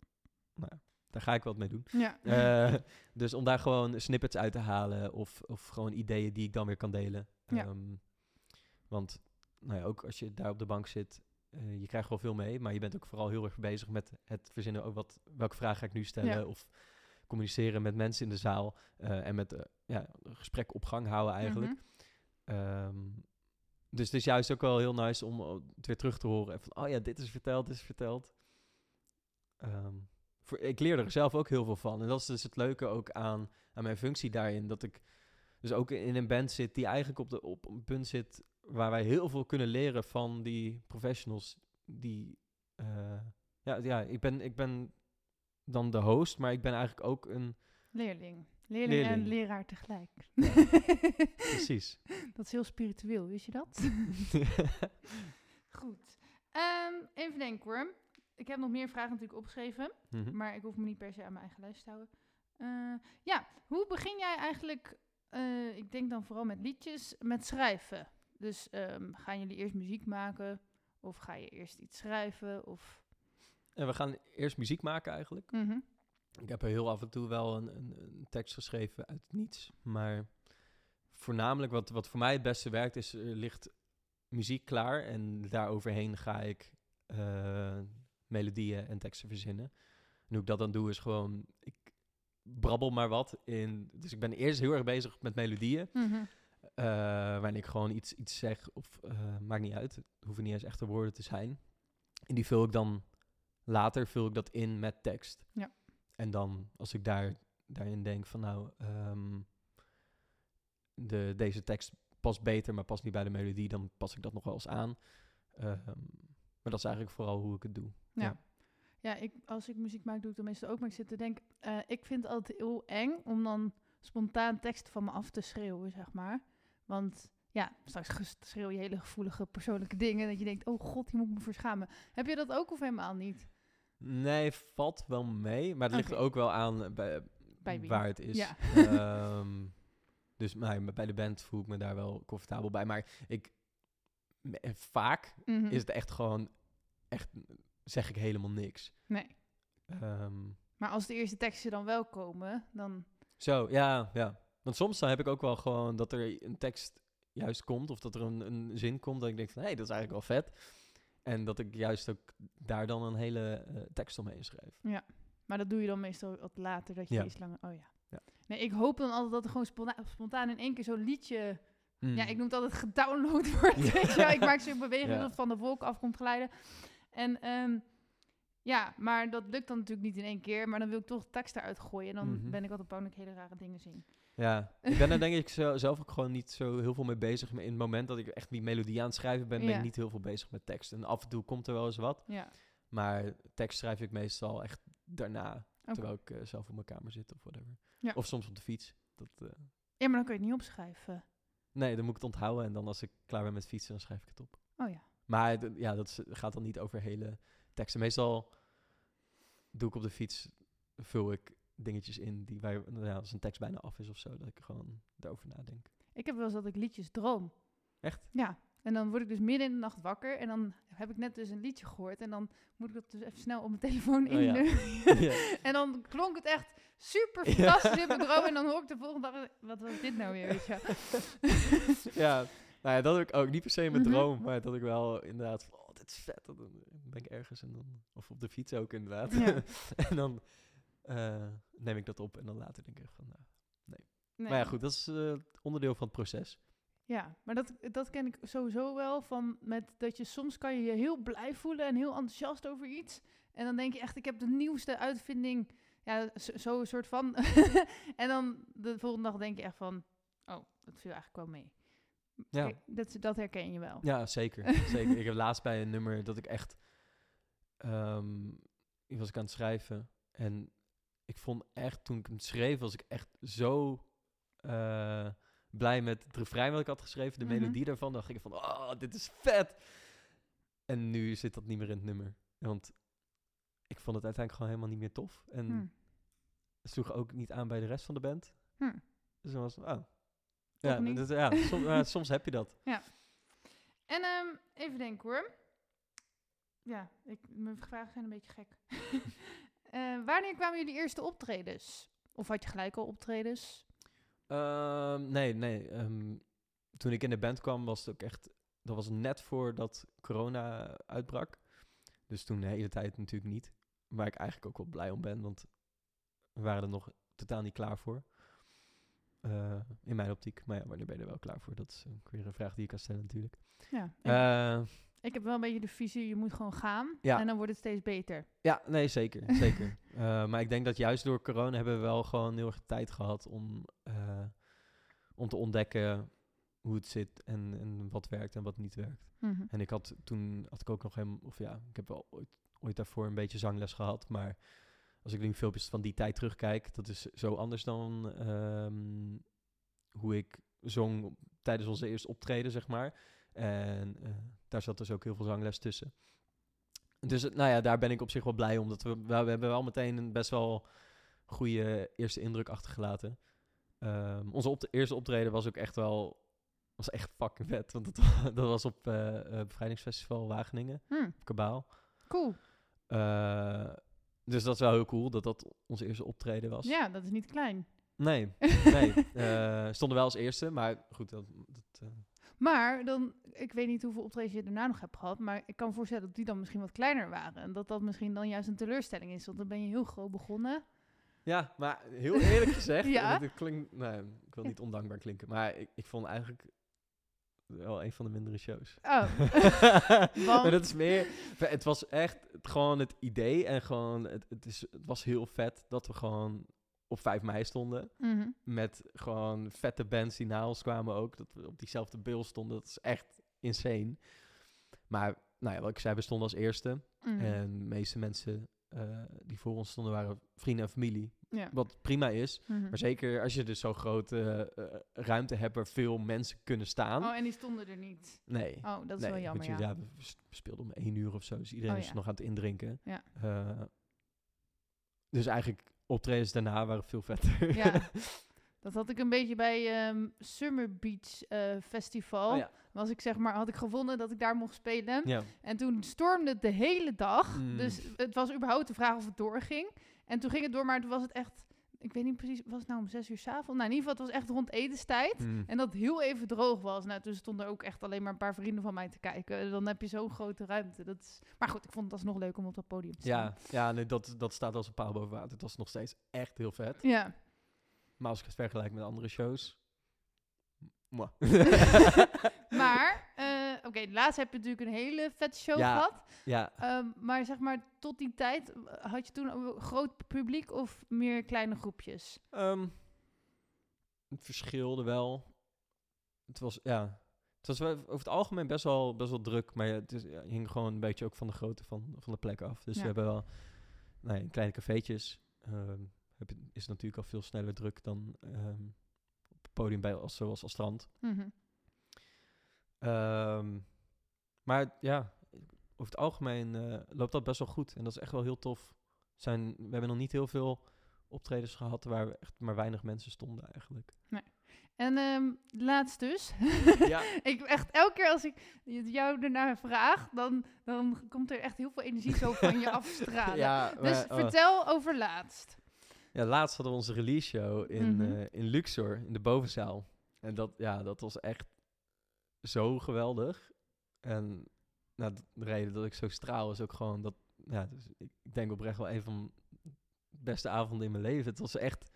nou ja, daar ga ik wat mee doen. Ja. Eh, dus om daar gewoon snippets uit te halen of, of gewoon ideeën die ik dan weer kan delen. Ja. Ehm, want nou ja, ook als je daar op de bank zit, eh, je krijgt wel veel mee, maar je bent ook vooral heel erg bezig met het verzinnen. Ook wat, welke vraag ga ik nu stellen? Ja. Of communiceren met mensen in de zaal eh, en met ja, een gesprek op gang houden eigenlijk. Mhm. Ehm, dus het is juist ook wel heel nice om het weer terug te horen. En van, oh ja, dit is verteld, dit is verteld. Ehm, voor, ik leer er zelf ook heel veel van. En dat is dus het leuke ook aan, aan mijn functie daarin. Dat ik dus ook in een band zit die eigenlijk op, de, op een punt zit... waar wij heel veel kunnen leren van die professionals. Die, eh, ja, ja ik, ben, ik ben dan de host, maar ik ben eigenlijk ook een... Leerling. Leerling, en leraar tegelijk. Precies. dat is heel spiritueel, wist je dat? Goed. Ehm, even denken hoor. Ik heb nog meer vragen natuurlijk opgeschreven. Mhm. Maar ik hoef me niet per se aan mijn eigen lijst te houden. Eh, ja, hoe begin jij eigenlijk, eh, ik denk dan vooral met liedjes, met schrijven? Dus ehm, gaan jullie eerst muziek maken? Of ga je eerst iets schrijven? Of... En we gaan eerst muziek maken eigenlijk. Mhm. Ik heb er heel af en toe wel een, een, een tekst geschreven uit niets. Maar voornamelijk wat, wat voor mij het beste werkt, is er ligt muziek klaar. En daaroverheen ga ik eh, melodieën en teksten verzinnen. En hoe ik dat dan doe, is gewoon... Ik brabbel maar wat in... Dus ik ben eerst heel erg bezig met melodieën. Mhm. eh, waarin ik gewoon iets, iets zeg of... eh, maakt niet uit. Het hoeven niet eens echte woorden te zijn. En die vul ik dan... Later vul ik dat in met tekst. Ja. En dan, als ik daar, daarin denk van nou, ehm, de, deze tekst past beter, maar past niet bij de melodie, dan pas ik dat nog wel eens aan. Ehm, maar dat is eigenlijk vooral hoe ik het doe. Ja. Ja. Ja, ik, als ik muziek maak, doe ik dat meestal ook. Maar ik zit te denken, eh, ik vind het altijd heel eng om dan spontaan tekst van me af te schreeuwen, zeg maar. Want ja, straks schreeuw je hele gevoelige persoonlijke dingen. Dat je denkt, oh god, hier moet ik me voor schamen. Heb je dat ook of helemaal niet? Nee, valt wel mee. Maar het ligt Oké. ook wel aan eh, bij, Bij wie? waar het is. Ja. Ehm, dus maar bij de band voel ik me daar wel comfortabel bij. Maar ik, eh, vaak Mhm. is het echt gewoon, echt, zeg ik helemaal niks. Nee. Ehm, Maar als de eerste teksten dan wel komen, dan... zo, ja, ja. Want soms dan heb ik ook wel gewoon dat er een tekst juist komt. Of dat er een, een zin komt dat ik denk van, hé, hey, dat is eigenlijk wel vet. En dat ik juist ook daar dan een hele eh, tekst omheen schrijf. Maar dat doe je dan meestal wat later, dat je Ja. iets langer... Oh ja. Ja. Nee, ik hoop dan altijd dat er gewoon spontaan, spontaan in één keer zo'n liedje... Hmm. Ja, ik noem het altijd gedownload wordt. Ja. Ik maak zo'n beweging Ja. dat het van de wolk af komt glijden. En ehm, ja, maar dat lukt dan natuurlijk niet in één keer. Maar dan wil ik toch tekst eruit gooien. En dan Mhm. ben ik altijd bang dat ik hele rare dingen zing. Ja, ik ben er denk ik zelf ook gewoon niet zo heel veel mee bezig. Maar in het moment dat ik echt die melodie aan het schrijven ben, ben Ja. ik niet heel veel bezig met tekst. En af en toe komt er wel eens wat. Ja. Maar tekst schrijf ik meestal echt daarna, terwijl ik eh, zelf op mijn kamer zit of whatever. Ja. Of soms op de fiets. Dat, eh, ja, maar dan kun je het niet opschrijven. nee, dan moet ik het onthouden en dan als ik klaar ben met fietsen, dan schrijf ik het op. Oh ja. Maar ja, dat gaat dan niet over hele teksten. Meestal doe ik op de fiets, vul ik dingetjes in die wij, nou als een tekst bijna af is of zo, dat ik gewoon daarover nadenk. Ik heb wel eens dat ik liedjes droom. Echt? Ja. En dan word ik dus midden in de nacht wakker. En dan heb ik net dus een liedje gehoord. En dan moet ik dat dus even snel op mijn telefoon Oh in. Ja. En dan klonk het echt super Ja. fantastisch in mijn droom. En dan hoor ik de volgende dag, wat was dit nou weer, weet je ja, nou ja, dat heb ik ook niet per se in mijn Mhm. droom, maar dat ik wel inderdaad van, oh, dit is vet. Dan ben ik ergens en dan, of op de fiets ook inderdaad. Ja. en dan eh, neem ik dat op en dan later denk ik van, nou. Nee. Maar ja, goed, dat is eh, onderdeel van het proces. Ja, maar dat, dat ken ik sowieso wel van met dat je soms kan je je heel blij voelen en heel enthousiast over iets. En dan denk je echt, ik heb de nieuwste uitvinding. Ja, zo een soort van. en dan de volgende dag denk je echt van, oh, dat viel eigenlijk wel mee. Ja. Kijk, dat, dat herken je wel. Ja, zeker. zeker. Ik heb laatst bij een nummer dat ik echt... ehm ik was ik aan het schrijven en ik vond echt, toen ik hem schreef, was ik echt zo eh, blij met het refrein wat ik had geschreven, de Mhm. melodie daarvan. Dan ging ik van, oh, dit is vet. En nu zit dat niet meer in het nummer. Want ik vond het uiteindelijk gewoon helemaal niet meer tof. En Hm. het sloeg ook niet aan bij de rest van de band. Hm. Dus dan was het, oh. Ja, dat, ja soms, ja, soms heb je dat. En ehm, even denken hoor. Ja, ik, mijn vragen zijn een beetje gek. Eh, wanneer kwamen jullie eerste optredens? Of had je gelijk al optredens? Ehm, nee, nee. ehm, toen ik in de band kwam, was het ook echt... Dat was net voordat corona uitbrak. Dus toen de hele tijd natuurlijk niet. Waar ik eigenlijk ook wel blij om ben, want we waren er nog totaal niet klaar voor. Eh, in mijn optiek. Maar ja, wanneer ben je er wel klaar voor? Dat is ook weer een vraag die je kan stellen natuurlijk. Ja. Ik, Eh, ik heb wel een beetje de visie, je moet gewoon gaan. Ja. En dan wordt het steeds beter. ja, nee, zeker. zeker. Eh, maar ik denk dat juist door corona hebben we wel gewoon heel erg tijd gehad om, om te ontdekken hoe het zit en, en wat werkt en wat niet werkt. Mhm. En ik had toen had ik ook nog helemaal, of ja, ik heb wel ooit, ooit daarvoor een beetje zangles gehad, maar als ik nu filmpjes van die tijd terugkijk, dat is zo anders dan ehm, hoe ik zong tijdens onze eerste optreden, zeg maar. En eh, daar zat dus ook heel veel zangles tussen. Dus eh, nou ja, daar ben ik op zich wel blij om. omdat we, we hebben wel meteen een best wel goede eerste indruk achtergelaten. Ehm, onze op eerste optreden was ook echt wel was echt fucking vet. Want dat, dat was op eh, Bevrijdingsfestival Wageningen, Hm, op Kabaal. cool. Eh, dus dat is wel heel cool dat dat onze eerste optreden was. Ja, dat is niet klein. Nee, nee. eh, stonden wel als eerste, maar goed. Dat, dat, eh, Maar dan, ik weet niet hoeveel optredens je daarna nog hebt gehad, maar ik kan voorstellen dat die dan misschien wat kleiner waren. En dat dat misschien dan juist een teleurstelling is, want dan ben je heel groot begonnen. ja, maar heel eerlijk gezegd, Ja? dit klinkt, nee, ik wil niet ondankbaar klinken, maar ik, ik vond eigenlijk wel een van de mindere shows. Oh. Maar dat is meer, het was echt gewoon het idee en gewoon, het, het, is, het was heel vet dat we gewoon op 5 mei stonden. Mhm. Met gewoon vette bands die na ons kwamen ook. Dat we op diezelfde bil stonden. Dat is echt insane. Maar nou ja, wat ik zei, we stonden als eerste. Mhm. En de meeste mensen eh, die voor ons stonden waren vrienden en familie. Ja. Wat prima is. Mhm. Maar zeker als je dus zo'n grote eh, ruimte hebt waar veel mensen kunnen staan. Oh, en die stonden er niet. Nee. Oh, dat is nee, wel jammer, je- ja. we s- speelden om één uur of zo. Dus iedereen Oh, is ja. nog aan het indrinken. Ja. Eh, dus eigenlijk optredens daarna waren veel vetter. Ja. Dat had ik een beetje bij ehm, Summer Beach eh, Festival. Oh ja. Was ik zeg maar, had ik gevonden dat ik daar mocht spelen. ja. En toen stormde het de hele dag. Mm. Dus het was überhaupt de vraag of het doorging. En toen ging het door, maar toen was het echt... Ik weet niet precies, was het nou om zes uur s'avonds? Nou, in ieder geval, het was echt rond etenstijd. Mm. En dat heel even droog was. Nou, toen stonden er ook echt alleen maar een paar vrienden van mij te kijken. Dan heb je zo'n grote ruimte. Dat is... Maar goed, ik vond het alsnog leuk om op dat podium te staan. Ja, ja nee, dat, dat staat als een paal boven water. Het was nog steeds echt heel vet. Ja. Maar als ik het vergelijk met andere shows... Maar, eh, oké, laatst heb je natuurlijk een hele vette show Ja. gehad. ja, Ehm, maar zeg maar, tot die tijd, eh, had je toen een groot publiek of meer kleine groepjes? Ehm, het verschilde wel. Het was, ja... Het was over het algemeen best wel, best wel druk, maar het is, ja, hing gewoon een beetje ook van de grootte van, van de plek af. Dus Ja. we hebben wel nee, in kleine cafeetjes. ehm, heb je, is het natuurlijk al veel sneller druk dan ehm, op het podium bij, als, zoals als strand. Mhm. Ehm, maar ja, over het algemeen eh, loopt dat best wel goed. En dat is echt wel heel tof. Zijn, we hebben nog niet heel veel optredens gehad waar we echt maar weinig mensen stonden eigenlijk. En ehm, laatst dus. Ja. ik echt elke keer als ik jou ernaar vraag, dan, dan komt er echt heel veel energie zo van je afstralen. Ja, dus oh. vertel over laatst. Ja, laatst hadden we onze release show in, Mhm. eh, in Luxor, in de bovenzaal. En dat, ja, dat was echt zo geweldig. En nou, de reden dat ik zo straal is ook gewoon dat... Ja, dus ik, ik denk oprecht wel een van de beste avonden in mijn leven. Het was echt...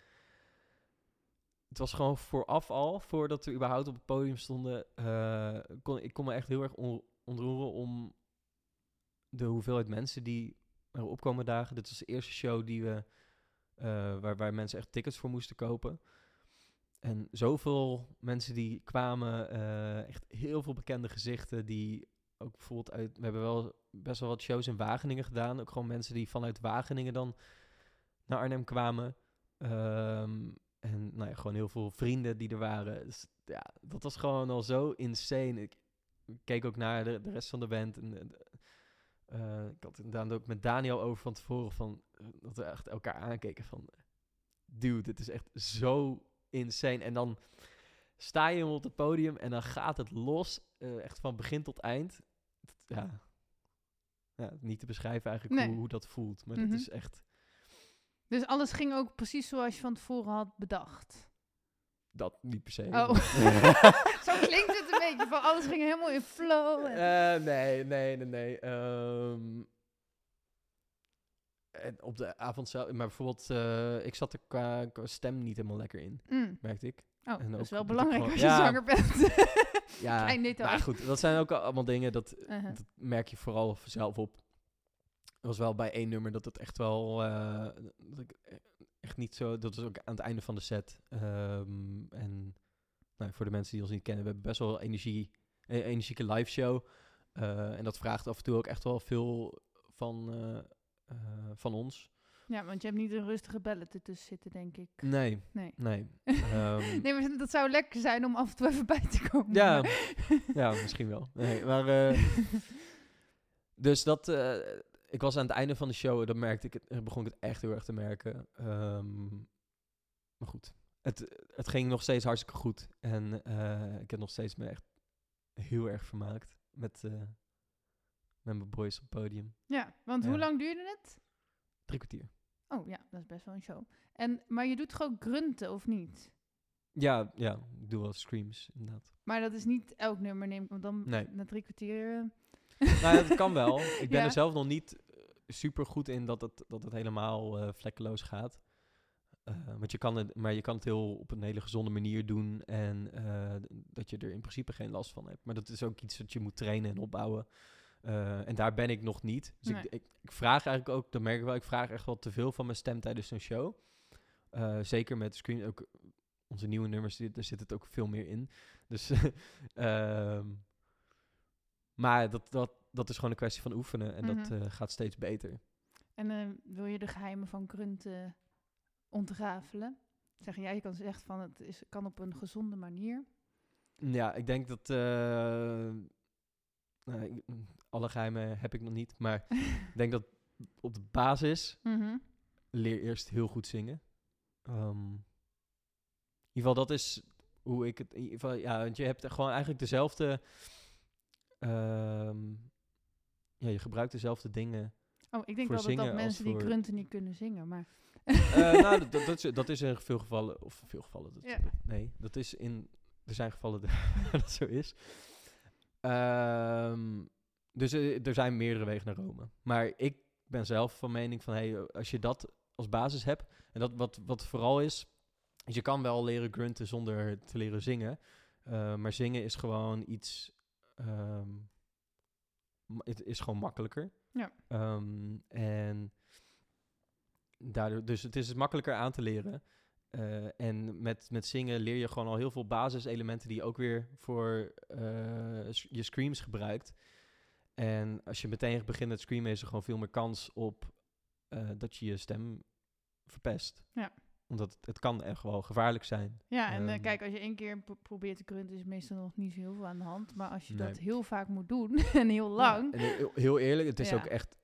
Het was gewoon vooraf al, voordat we überhaupt op het podium stonden... eh, kon, ik kon me echt heel erg on- ontroeren om de hoeveelheid mensen die er opkomen dagen. Dit was de eerste show die we, waar, waar mensen echt tickets voor moesten kopen. En zoveel mensen die kwamen, eh, echt heel veel bekende gezichten die ook bijvoorbeeld uit... We hebben wel best wel wat shows in Wageningen gedaan. Ook gewoon mensen die vanuit Wageningen dan naar Arnhem kwamen. Ehm, en nou ja, gewoon heel veel vrienden die er waren. Dus ja, dat was gewoon al zo insane. Ik keek ook naar de, de rest van de band. En, eh, de- eh, ik had het inderdaad ook met Daniel over van tevoren. Van, eh, dat we echt elkaar aankeken van... Dude, dit is echt zo insane. En dan sta je op het podium en dan gaat het los. eh, echt van begin tot eind. Het- ja, ja, niet te beschrijven eigenlijk Nee. hoe, hoe dat voelt. Maar Mhm. dat is echt... Dus alles ging ook precies zoals je van tevoren had bedacht. Dat niet per se. Oh. Zo klinkt het een beetje, van alles ging helemaal in flow. en- Eh, nee, nee, nee, nee. Ehm, en op de avond zelf, maar bijvoorbeeld, eh, ik zat er qua, qua stem niet helemaal lekker in, Mm. merkte ik. Oh, En dat is wel belangrijk gewoon- als je ja. zanger bent. Ja, Klein detail. maar goed, dat zijn ook allemaal dingen, dat, Uh-huh. dat merk je vooral zelf op. Er was wel bij één nummer dat het echt wel, eh, dat ik echt niet zo, dat was ook aan het einde van de set. Ehm, en nou, voor de mensen die ons niet kennen, we hebben best wel energie, een energieke live show. Eh, en dat vraagt af en toe ook echt wel veel van, eh, eh, van ons. Ja, want je hebt niet een rustige bellen ertussen zitten, denk ik. Nee, Nee. nee. Ehm, Nee, maar dat zou lekker zijn om af en toe even bij te komen. Ja, ja, misschien wel. Nee, maar, dus dat, ik was aan het einde van de show, dan merkte ik het, eh, begon ik het echt heel erg te merken. Ehm, maar goed, het, het ging nog steeds hartstikke goed. En eh, ik heb nog steeds me echt heel erg vermaakt met, eh, met mijn boys op het podium. ja, want hoe lang duurde het? Drie kwartier. Oh ja, dat is best wel een show. En, maar je doet gewoon grunten, of niet? Ja, ja, ik doe wel screams, inderdaad. Maar dat is niet elk nummer, neem ik. Want dan Nee. na drie kwartier... nou, ja, dat kan wel. Ik ben Ja. er zelf nog niet super goed in dat het, dat het helemaal eh, vlekkeloos gaat. Eh, want je kan het, maar je kan het heel op een hele gezonde manier doen en eh, dat je er in principe geen last van hebt. Maar dat is ook iets dat je moet trainen en opbouwen. En daar ben ik nog niet. Dus Nee. ik, ik, ik vraag eigenlijk ook, dat merk ik wel, ik vraag echt wel te veel van mijn stem tijdens zo'n show. Zeker met screen, ook onze nieuwe nummers, daar zit het ook veel meer in. Dus, ehm, maar dat, dat, dat is gewoon een kwestie van oefenen en dat Mhm. eh, gaat steeds beter. En eh, wil je de geheimen van Grunt ontrafelen? Zeg jij, je kan zeggen van het is, kan op een gezonde manier. Ja, ik denk dat... eh, nou, ik- alle geheimen heb ik nog niet, maar ik denk dat op de basis Mhm. leer eerst heel goed zingen. Ehm, in ieder geval, dat is hoe ik het... In ieder geval, ja, want je hebt gewoon eigenlijk dezelfde... ehm, ja, je gebruikt dezelfde dingen. Oh, ik denk Voor altijd dat als mensen die grunten niet kunnen zingen, maar... Eh, nou, dat, dat, is, dat is in veel gevallen... Of veel gevallen... Dat, Ja. Nee, dat is in... Er zijn gevallen dat dat zo is. Ehm, dus eh, er zijn meerdere wegen naar Rome. Maar ik ben zelf van mening van... Hey, als je dat als basis hebt... En dat wat, wat vooral is... is je kan wel leren grunten zonder te leren zingen. eh, maar zingen is gewoon iets... ehm, het is gewoon makkelijker. Ja. Ehm, en daardoor, dus het is makkelijker aan te leren. Eh, en met, met zingen leer je gewoon al heel veel basiselementen die je ook weer voor eh, je screams gebruikt. En als je meteen begint met screamen, is er gewoon veel meer kans op eh, dat je je stem verpest. Ja. Omdat het, het kan echt wel gevaarlijk zijn. Ja, en eh, Ehm. kijk, als je één keer pro- probeert te grunten, is meestal nog niet zo heel veel aan de hand. Maar als je Nee. dat heel vaak moet doen en heel lang... Ja, en heel, heel eerlijk, het is Ja. ook echt...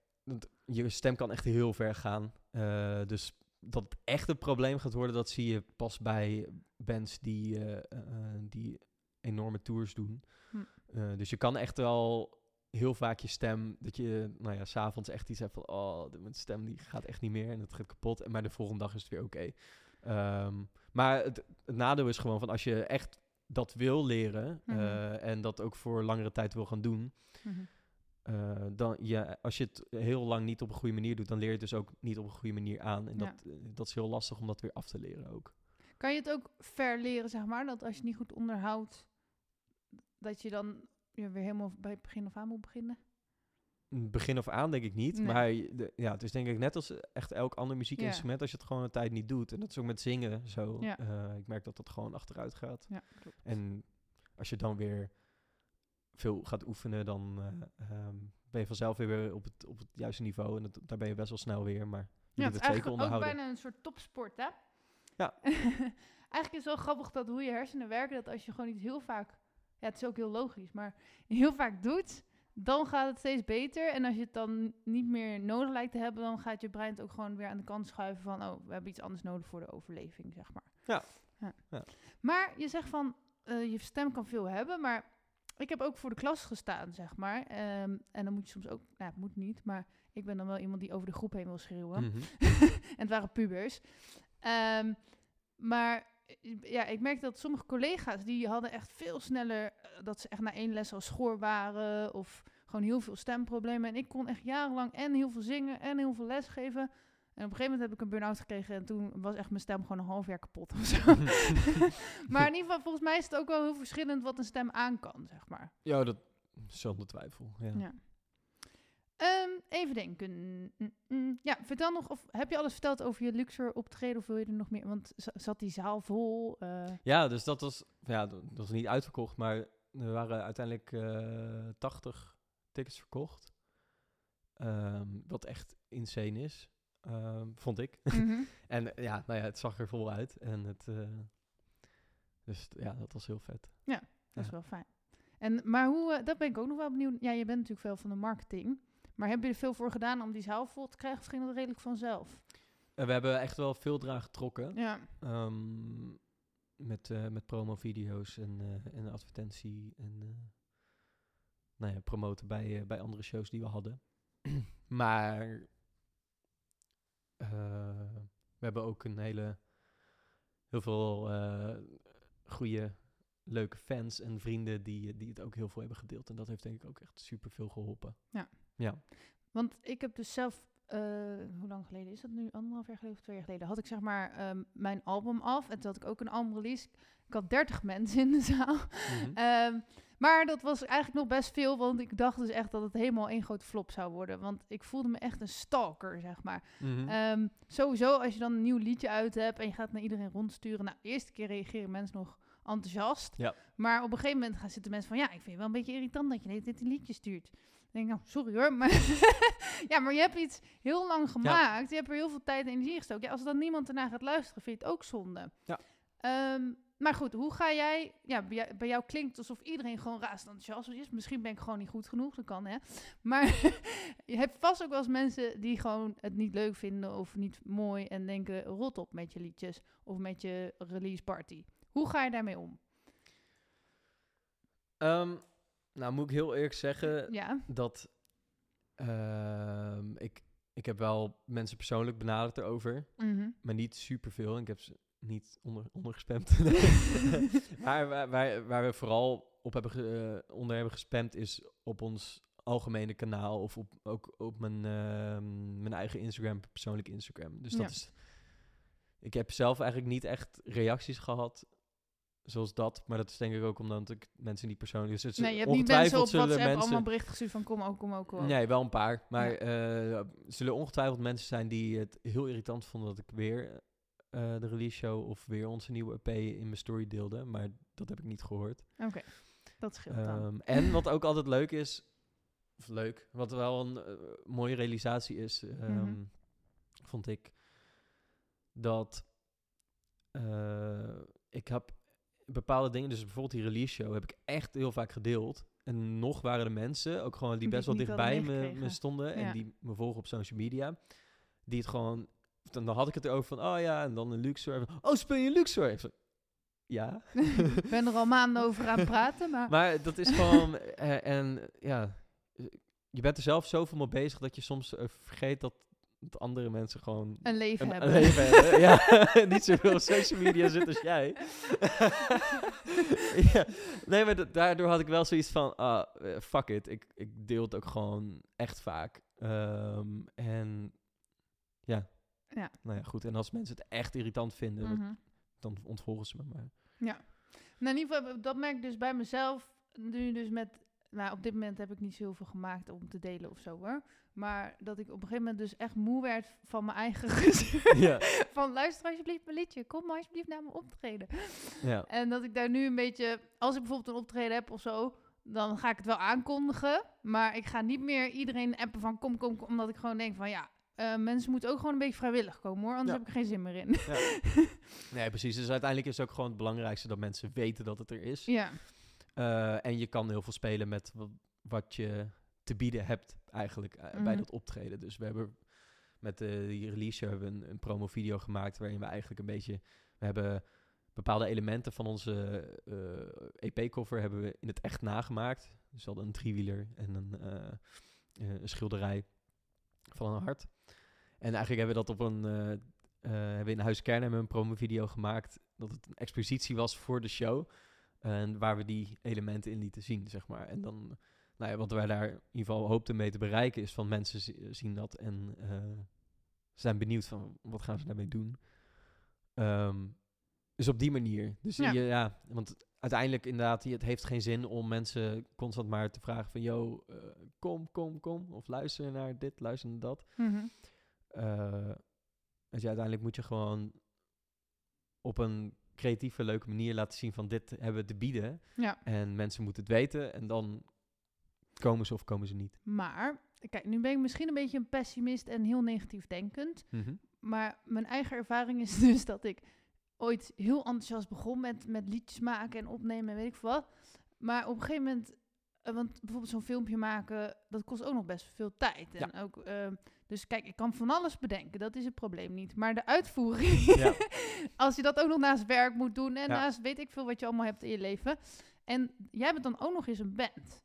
Je stem kan echt heel ver gaan. Eh, dus dat het echt een probleem gaat worden, dat zie je pas bij bands die, eh, die enorme tours doen. Hm. Dus je kan echt wel heel vaak je stem, dat je, nou ja, s'avonds echt iets hebt van, oh, mijn stem die gaat echt niet meer en het gaat kapot. En maar de volgende dag is het weer oké. Ehm, maar het, het nadeel is gewoon van als je echt dat wil leren Mhm. eh, en dat ook voor langere tijd wil gaan doen, Mhm. eh, dan, ja, als je het heel lang niet op een goede manier doet, dan leer je het dus ook niet op een goede manier aan. En dat, eh, dat is heel lastig om dat weer af te leren ook. Kan je het ook verleren, zeg maar? Dat als je het niet goed onderhoudt, dat je dan ja, weer helemaal bij het begin af aan moet beginnen? Mm, Begin of aan denk ik niet, Nee. maar je- de, ja, het is denk ik net als echt elk ander muziekinstrument, als je het gewoon een tijd niet doet. En dat is ook met zingen zo. Ja. Eh, ik merk dat dat gewoon achteruit gaat. Ja. En als je dan weer veel gaat oefenen, dan eh, ehm, ben je vanzelf weer op het, op het juiste niveau. En dat, daar ben je best wel snel weer, maar je Ja, moet het zeker eigenlijk ook onderhouden. bijna een soort topsport, hè? Ja. eigenlijk is het wel grappig dat hoe je hersenen werken, dat als je gewoon iets heel vaak, ja, het is ook heel logisch, maar heel vaak doet, dan gaat het steeds beter. En als je het dan niet meer nodig lijkt te hebben, dan gaat je brein het ook gewoon weer aan de kant schuiven van, oh, we hebben iets anders nodig voor de overleving, zeg maar. Ja. ja. Ja. Maar je zegt van, eh, je stem kan veel hebben, maar ik heb ook voor de klas gestaan, zeg maar. Ehm, en dan moet je soms ook, nou, het moet niet, maar ik ben dan wel iemand die over de groep heen wil schreeuwen. Mhm. en het waren pubers. Ehm, maar ja, ik merkte dat sommige collega's die hadden echt veel sneller eh, dat ze echt na één les al schoor waren of gewoon heel veel stemproblemen. En ik kon echt jarenlang en heel veel zingen en heel veel lesgeven. En op een gegeven moment heb ik een burn-out gekregen en toen was echt mijn stem gewoon een half jaar kapot of zo. maar in ieder geval, volgens mij is het ook wel heel verschillend wat een stem aan kan, zeg maar. Ja, dat zonder twijfel. Ja. Ja. Ehm, even denken. Mm, mm. Ja, vertel nog, of heb je alles verteld over je Luxor optreden of wil je er nog meer? Want za- zat die zaal vol? eh, Ja, dus dat was, ja, dat was niet uitverkocht, maar er waren uiteindelijk eh 80 tickets verkocht. Ehm, wat echt insane is, ehm, vond ik. mhm. en eh, ja, nou ja, het zag er vol uit. En het, dus ja, dat was heel vet. Dat is Ja. wel fijn. En, maar hoe, dat ben ik ook nog wel benieuwd. Ja, je bent natuurlijk veel van de marketing. Maar heb je er veel voor gedaan om die zaal vol te krijgen of ging dat redelijk vanzelf? En we hebben echt wel veel eraan getrokken. Ja. Ehm, met, eh met promo-video's en, eh, en advertentie en eh, nou ja, promoten bij, eh, bij andere shows die we hadden. maar eh, we hebben ook een hele, heel veel eh goede, leuke fans en vrienden die, die het ook heel veel hebben gedeeld. En dat heeft denk ik ook echt super veel geholpen. Ja. Ja. Want ik heb dus zelf, eh, hoe lang geleden is dat nu? Anderhalf jaar geleden of twee jaar geleden? Had ik zeg maar ehm, mijn album af. En toen had ik ook een album release. Ik had 30 mensen in de zaal. Mhm. Ehm, maar dat was eigenlijk nog best veel, want ik dacht dus echt dat het helemaal één grote flop zou worden. Want ik voelde me echt een stalker, zeg maar. Mhm. Ehm, sowieso, als je dan een nieuw liedje uit hebt en je gaat naar iedereen rondsturen. Nou, de eerste keer reageren mensen nog enthousiast. Ja. Maar op een gegeven moment gaan zitten mensen van... ja, ik vind je wel een beetje irritant dat je tijd een liedje stuurt. Denk ik, nou, sorry hoor, maar... ja, maar je hebt iets heel lang gemaakt. Je hebt er heel veel tijd en energie gestoken. Ja, als dan niemand ernaar gaat luisteren, vind je het ook zonde. Ja. Ehm, maar goed, hoe ga jij... Ja, bij jou, klinkt het alsof iedereen gewoon razend enthousiast is. Misschien ben ik gewoon niet goed genoeg, dat kan hè. Maar je hebt vast ook wel eens mensen die gewoon het niet leuk vinden of niet mooi en denken rot op met je liedjes of met je release party. Hoe ga je daarmee om? Ehm, nou, moet ik heel eerlijk zeggen Ja. dat ehm, ik, ik heb wel mensen persoonlijk benaderd erover, Mhm. maar niet superveel. Ik heb ze niet onder, ondergespamd. maar waar, waar, waar we vooral op hebben ge- eh, onder hebben gespamd is op ons algemene kanaal of op, ook op mijn, ehm, mijn eigen Instagram, persoonlijk Instagram. Dus dat Ja. is... Ik heb zelf eigenlijk niet echt reacties gehad zoals dat, maar dat is denk ik ook omdat ik mensen niet persoonlijk... Dus het Nee, je hebt niet mensen op ongetwijfeld zullen WhatsApp mensen- allemaal berichten gestuurd van kom ook, kom ook, kom ook. Nee, wel een paar. Maar eh, zullen ongetwijfeld mensen zijn die het heel irritant vonden dat ik weer eh, de release show of weer onze nieuwe EP in mijn story deelde. Maar dat heb ik niet gehoord. Oké, dat scheelt dan. Ehm, en wat ook altijd leuk is, of leuk, wat wel een eh, mooie realisatie is, ehm, Mhm. vond ik, dat ik heb bepaalde dingen, dus bijvoorbeeld die release show, heb ik echt heel vaak gedeeld. En nog waren er mensen, ook gewoon die Die best wel dichtbij me, me stonden en Ja. die me volgen op social media, die het gewoon, dan, dan had ik het erover van, oh ja, en dan een Luxor. Oh, speel je Luxor? Ja. Ik ben er al maanden over aan het praten, maar... Maar dat is gewoon, eh, en ja, je bent er zelf zoveel mee bezig dat je soms eh, vergeet dat, dat andere mensen gewoon een leven een, hebben. een leven hebben. ja, niet zoveel op social media zit als jij. ja. Nee, maar da- daardoor had ik wel zoiets van, ah, eh, fuck it, ik, ik deel het ook gewoon echt vaak. Ehm, en ja. Ja. Nou ja, goed. En als mensen het echt irritant vinden, Mhm. dan ontvolgen ze me maar. Nou, in ieder geval, dat merk ik dus bij mezelf. Nu dus met... Nou, op dit moment heb ik niet zoveel gemaakt om te delen of zo, hoor. Maar dat ik op een gegeven moment dus echt moe werd van mijn eigen gezeur. ja. Van luister alsjeblieft mijn liedje. Kom maar alsjeblieft naar mijn optreden. ja. En dat ik daar nu een beetje... Als ik bijvoorbeeld een optreden heb of zo... Dan ga ik het wel aankondigen. Maar ik ga niet meer iedereen appen van kom, kom, kom. Omdat ik gewoon denk van ja... eh, mensen moeten ook gewoon een beetje vrijwillig komen hoor. Anders Ja. heb ik geen zin meer in. Nee, precies. Dus uiteindelijk is het ook gewoon het belangrijkste dat mensen weten dat het er is. ja. Eh, en je kan heel veel spelen met wa- wat je te bieden hebt eigenlijk eh, bij Mhm. dat optreden. Dus we hebben met eh, die release show hebben we een, een promo video gemaakt waarin we eigenlijk een beetje... We hebben bepaalde elementen van onze EP-cover hebben we in het echt nagemaakt. Dus we hadden een driewieler en een, eh, eh, een schilderij van een hart. En eigenlijk hebben we dat op een... eh, eh, hebben we in Huis Kern hebben we een promo-video gemaakt dat het een expositie was voor de show. En waar we die elementen in lieten zien, zeg maar. En dan, nou ja, wat wij daar in ieder geval hoopten mee te bereiken, is van mensen zi- zien dat en eh, zijn benieuwd van wat gaan ze daarmee doen. Ehm, dus op die manier. Dus Ja. ja. ja, want uiteindelijk inderdaad, het heeft geen zin om mensen constant maar te vragen van, yo, eh, kom, kom, kom. Of luister naar dit, luister naar dat. Eh, dus ja, uiteindelijk moet je gewoon op een creatieve, leuke manier laten zien van dit hebben we te bieden. Ja. En mensen moeten het weten en dan komen ze of komen ze niet. Maar, kijk, nu ben ik misschien een beetje een pessimist en heel negatief denkend. Maar mijn eigen ervaring is dus dat ik ooit heel enthousiast begon met, met liedjes maken en opnemen en weet ik veel wat. Maar op een gegeven moment, eh, want bijvoorbeeld zo'n filmpje maken, dat kost ook nog best veel tijd. En ook, ehm, dus kijk, ik kan van alles bedenken, dat is het probleem niet. Maar de uitvoering, Ja. als je dat ook nog naast werk moet doen en Ja. naast weet ik veel wat je allemaal hebt in je leven. En jij bent dan ook nog eens een band.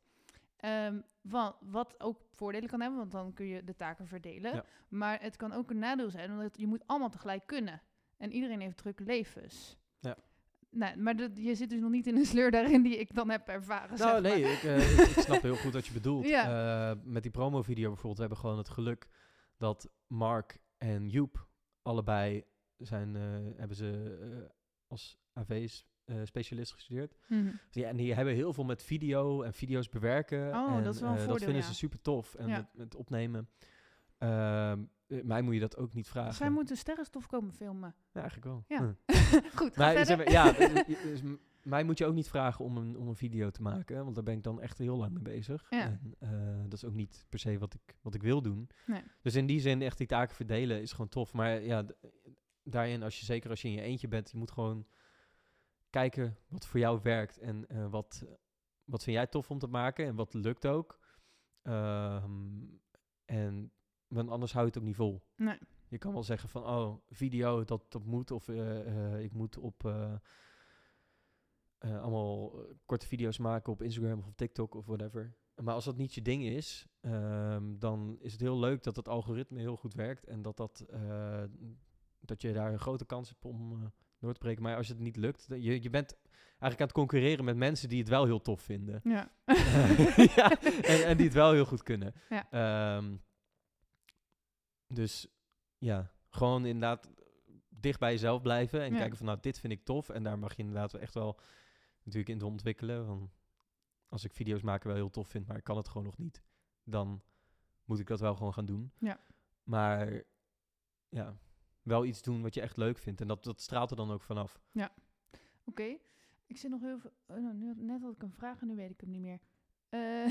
Ehm, wat, wat ook voordelen kan hebben, want dan kun je de taken verdelen. Ja. Maar het kan ook een nadeel zijn, omdat je moet allemaal tegelijk kunnen. En iedereen heeft drukke levens. Ja. Nou, maar dat, je zit dus nog niet in een sleur daarin die ik dan heb ervaren. Nou, nee, ik, eh, ik, ik snap heel goed wat je bedoelt. Ja. Eh, met die promo-video bijvoorbeeld, we hebben gewoon het geluk dat Mark en Joep allebei zijn, eh, hebben ze eh, als AV's eh, specialist gestudeerd. Mhm. Ja, en die hebben heel veel met video en video's bewerken. Oh, en, dat is wel een voordeel, Dat vinden ja. ze super tof. En Ja. met, met opnemen. Ehm, eh, mij moet je dat ook niet vragen. Zij moeten sterrenstof komen filmen. Ja, eigenlijk wel. Ja. Hm. Goed, ga Maar, zeg maar, ja, dus- dus mij moet je ook niet vragen om een, om een video te maken, want daar ben ik dan echt heel lang mee bezig. Ja. En eh, dat is ook niet per se wat ik, wat ik wil doen. Nee. Dus in die zin, echt die taken verdelen is gewoon tof. Maar ja, daarin, als je, zeker als je in je eentje bent, je moet gewoon kijken wat voor jou werkt en eh, wat, wat vind jij tof om te maken en wat lukt ook. Ehm, en want anders hou je het ook niet vol. Nee. Je kan wel zeggen van, oh, video, dat, dat moet. Of eh, ik moet op eh, allemaal eh, korte video's maken op Instagram of op TikTok of whatever. Maar als dat niet je ding is, ehm, dan is het heel leuk dat het algoritme heel goed werkt. En dat, dat, eh, dat je daar een grote kans hebt om door te breken. Maar als het niet lukt, dan- je, je bent eigenlijk aan het concurreren met mensen die het wel heel tof vinden. Ja. ja, en, en die het wel heel goed kunnen. Ja. Ehm, dus ja, gewoon inderdaad dicht bij jezelf blijven en Ja. kijken van nou, dit vind ik tof. En daar mag je inderdaad echt wel natuurlijk in te ontwikkelen. Van, als ik video's maken wel heel tof vind, maar ik kan het gewoon nog niet, dan moet ik dat wel gewoon gaan doen. Ja. Maar ja, wel iets doen wat je echt leuk vindt. En dat, dat straalt er dan ook vanaf. Oké. Ik zit nog heel veel... oh, nou, nu, net had ik een vraag en nu weet ik hem niet meer. Eh,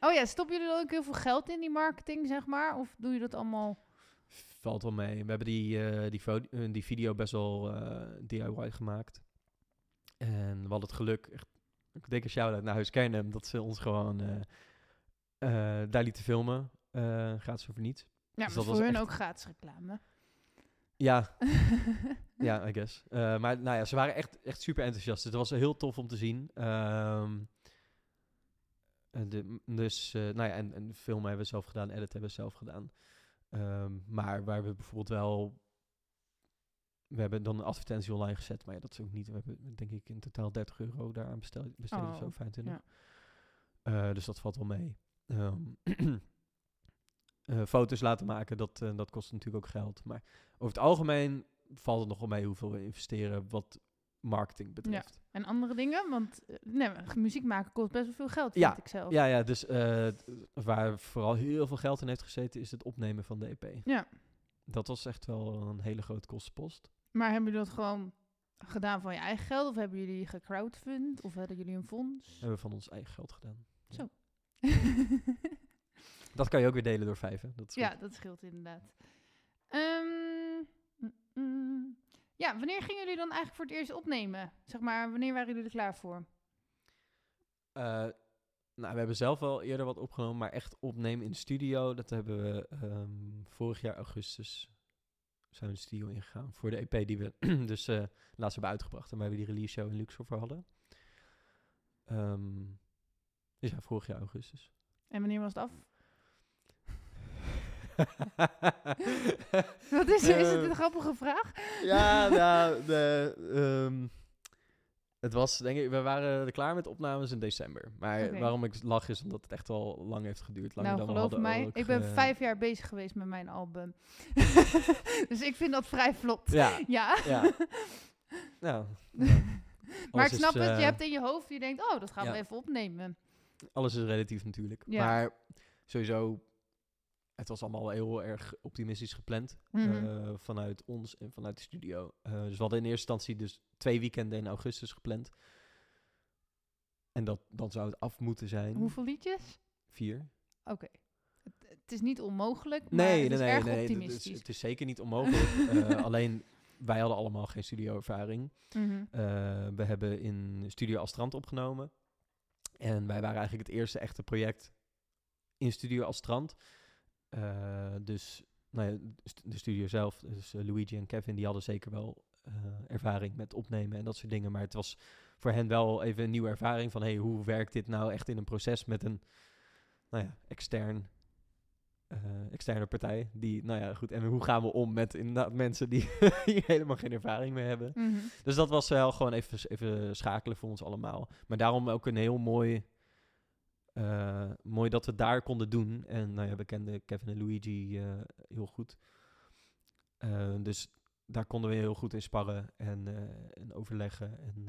oh ja, stoppen jullie dan ook heel veel geld in die marketing, zeg maar? Of doe je dat allemaal... Valt wel mee. We hebben die, eh, die, eh, die video best wel DIY gemaakt. En we hadden het geluk, echt een dikke shout-out naar Huis Kernhem, dat ze ons gewoon eh, eh, daar lieten filmen. eh gratis over niets. Ja, Dus dat voor was hun echt- ook gratis reclame. Ja, ja, I guess. Maar nou ja, ze waren echt, echt super enthousiast. Het was heel tof om te zien. En de, dus, nou ja, en, en filmen hebben we zelf gedaan, edit hebben we zelf gedaan. Ehm, maar waar we bijvoorbeeld wel... We hebben dan een advertentie online gezet, maar ja, dat is ook niet... We hebben denk ik in totaal 30 euro daaraan besteld, besteed of zo, Oh, 25. ja. Eh, dus dat valt wel mee. Ehm, eh, foto's laten maken, dat, eh, dat kost natuurlijk ook geld. Maar over het algemeen valt het nog wel mee hoeveel we investeren wat marketing betreft. En andere dingen? Want nee, muziek maken kost best wel veel geld, Ja, vind ik zelf. Ja, ja, dus waar vooral heel veel geld in heeft gezeten, is het opnemen van de EP. Ja. Dat was echt wel een hele grote kostenpost. Maar hebben jullie dat gewoon gedaan van je eigen geld? Of hebben jullie gecrowdfund? Of hadden jullie een fonds? Hebben we van ons eigen geld gedaan. Zo. Dat kan je ook weer delen door vijf, hè? Dat ja, dat scheelt inderdaad. Ehm, mm, mm. ja, wanneer gingen jullie dan eigenlijk voor het eerst opnemen? Zeg maar, wanneer waren jullie er klaar voor? Eh, nou, we hebben zelf wel eerder wat opgenomen, maar echt opnemen in de studio, dat hebben we ehm, vorig jaar augustus zijn we de studio ingegaan voor de EP die we dus eh laatst hebben uitgebracht en waar we die release show in Luxor voor hadden. Ehm, dus ja, vorig jaar augustus. En wanneer was het af? Wat is, is het Eh, een grappige vraag? ja, nou, de, ehm, het was, denk ik, we waren er klaar met opnames in december. Maar waarom ik lach is omdat het echt wel lang heeft geduurd. Langer nou, dan we geloof hadden mij, ook ik ben ge- vijf jaar bezig geweest met mijn album. dus ik vind dat vrij vlot. Ja, Ja. ja. nou, maar alles ik snap is, het, eh, je hebt in je hoofd, je denkt, oh, dat gaan we even opnemen. Alles is relatief natuurlijk. Ja. Maar sowieso, het was allemaal heel erg optimistisch gepland. Mhm. eh, vanuit ons en vanuit de studio. Eh, dus we hadden in eerste instantie dus twee weekenden in augustus gepland. En dat, dan zou het af moeten zijn. Hoeveel liedjes? Vier. Oké. Het, het is niet onmogelijk, maar Nee, het nee, is nee, erg nee. optimistisch. het is zeker niet onmogelijk. Eh, alleen, wij hadden allemaal geen studioervaring. Eh, we hebben in Studio Astrand opgenomen. En wij waren eigenlijk het eerste echte project in Studio Astrand. Eh, dus nou ja, de studio zelf, dus eh, Luigi en Kevin, die hadden zeker wel eh, ervaring met opnemen en dat soort dingen. Maar het was voor hen wel even een nieuwe ervaring van, hey, hoe werkt dit nou echt in een proces met een, nou ja, extern, externe partij. Die, nou ja, goed, en hoe gaan we om met inderdaad mensen die hier helemaal geen ervaring mee hebben. Mhm. Dus dat was wel gewoon even, even schakelen voor ons allemaal. Maar daarom ook een heel mooi... eh, mooi dat we daar konden doen. En nou ja, we kenden Kevin en Luigi eh, heel goed. Eh, dus daar konden we heel goed in sparren en, en overleggen. En,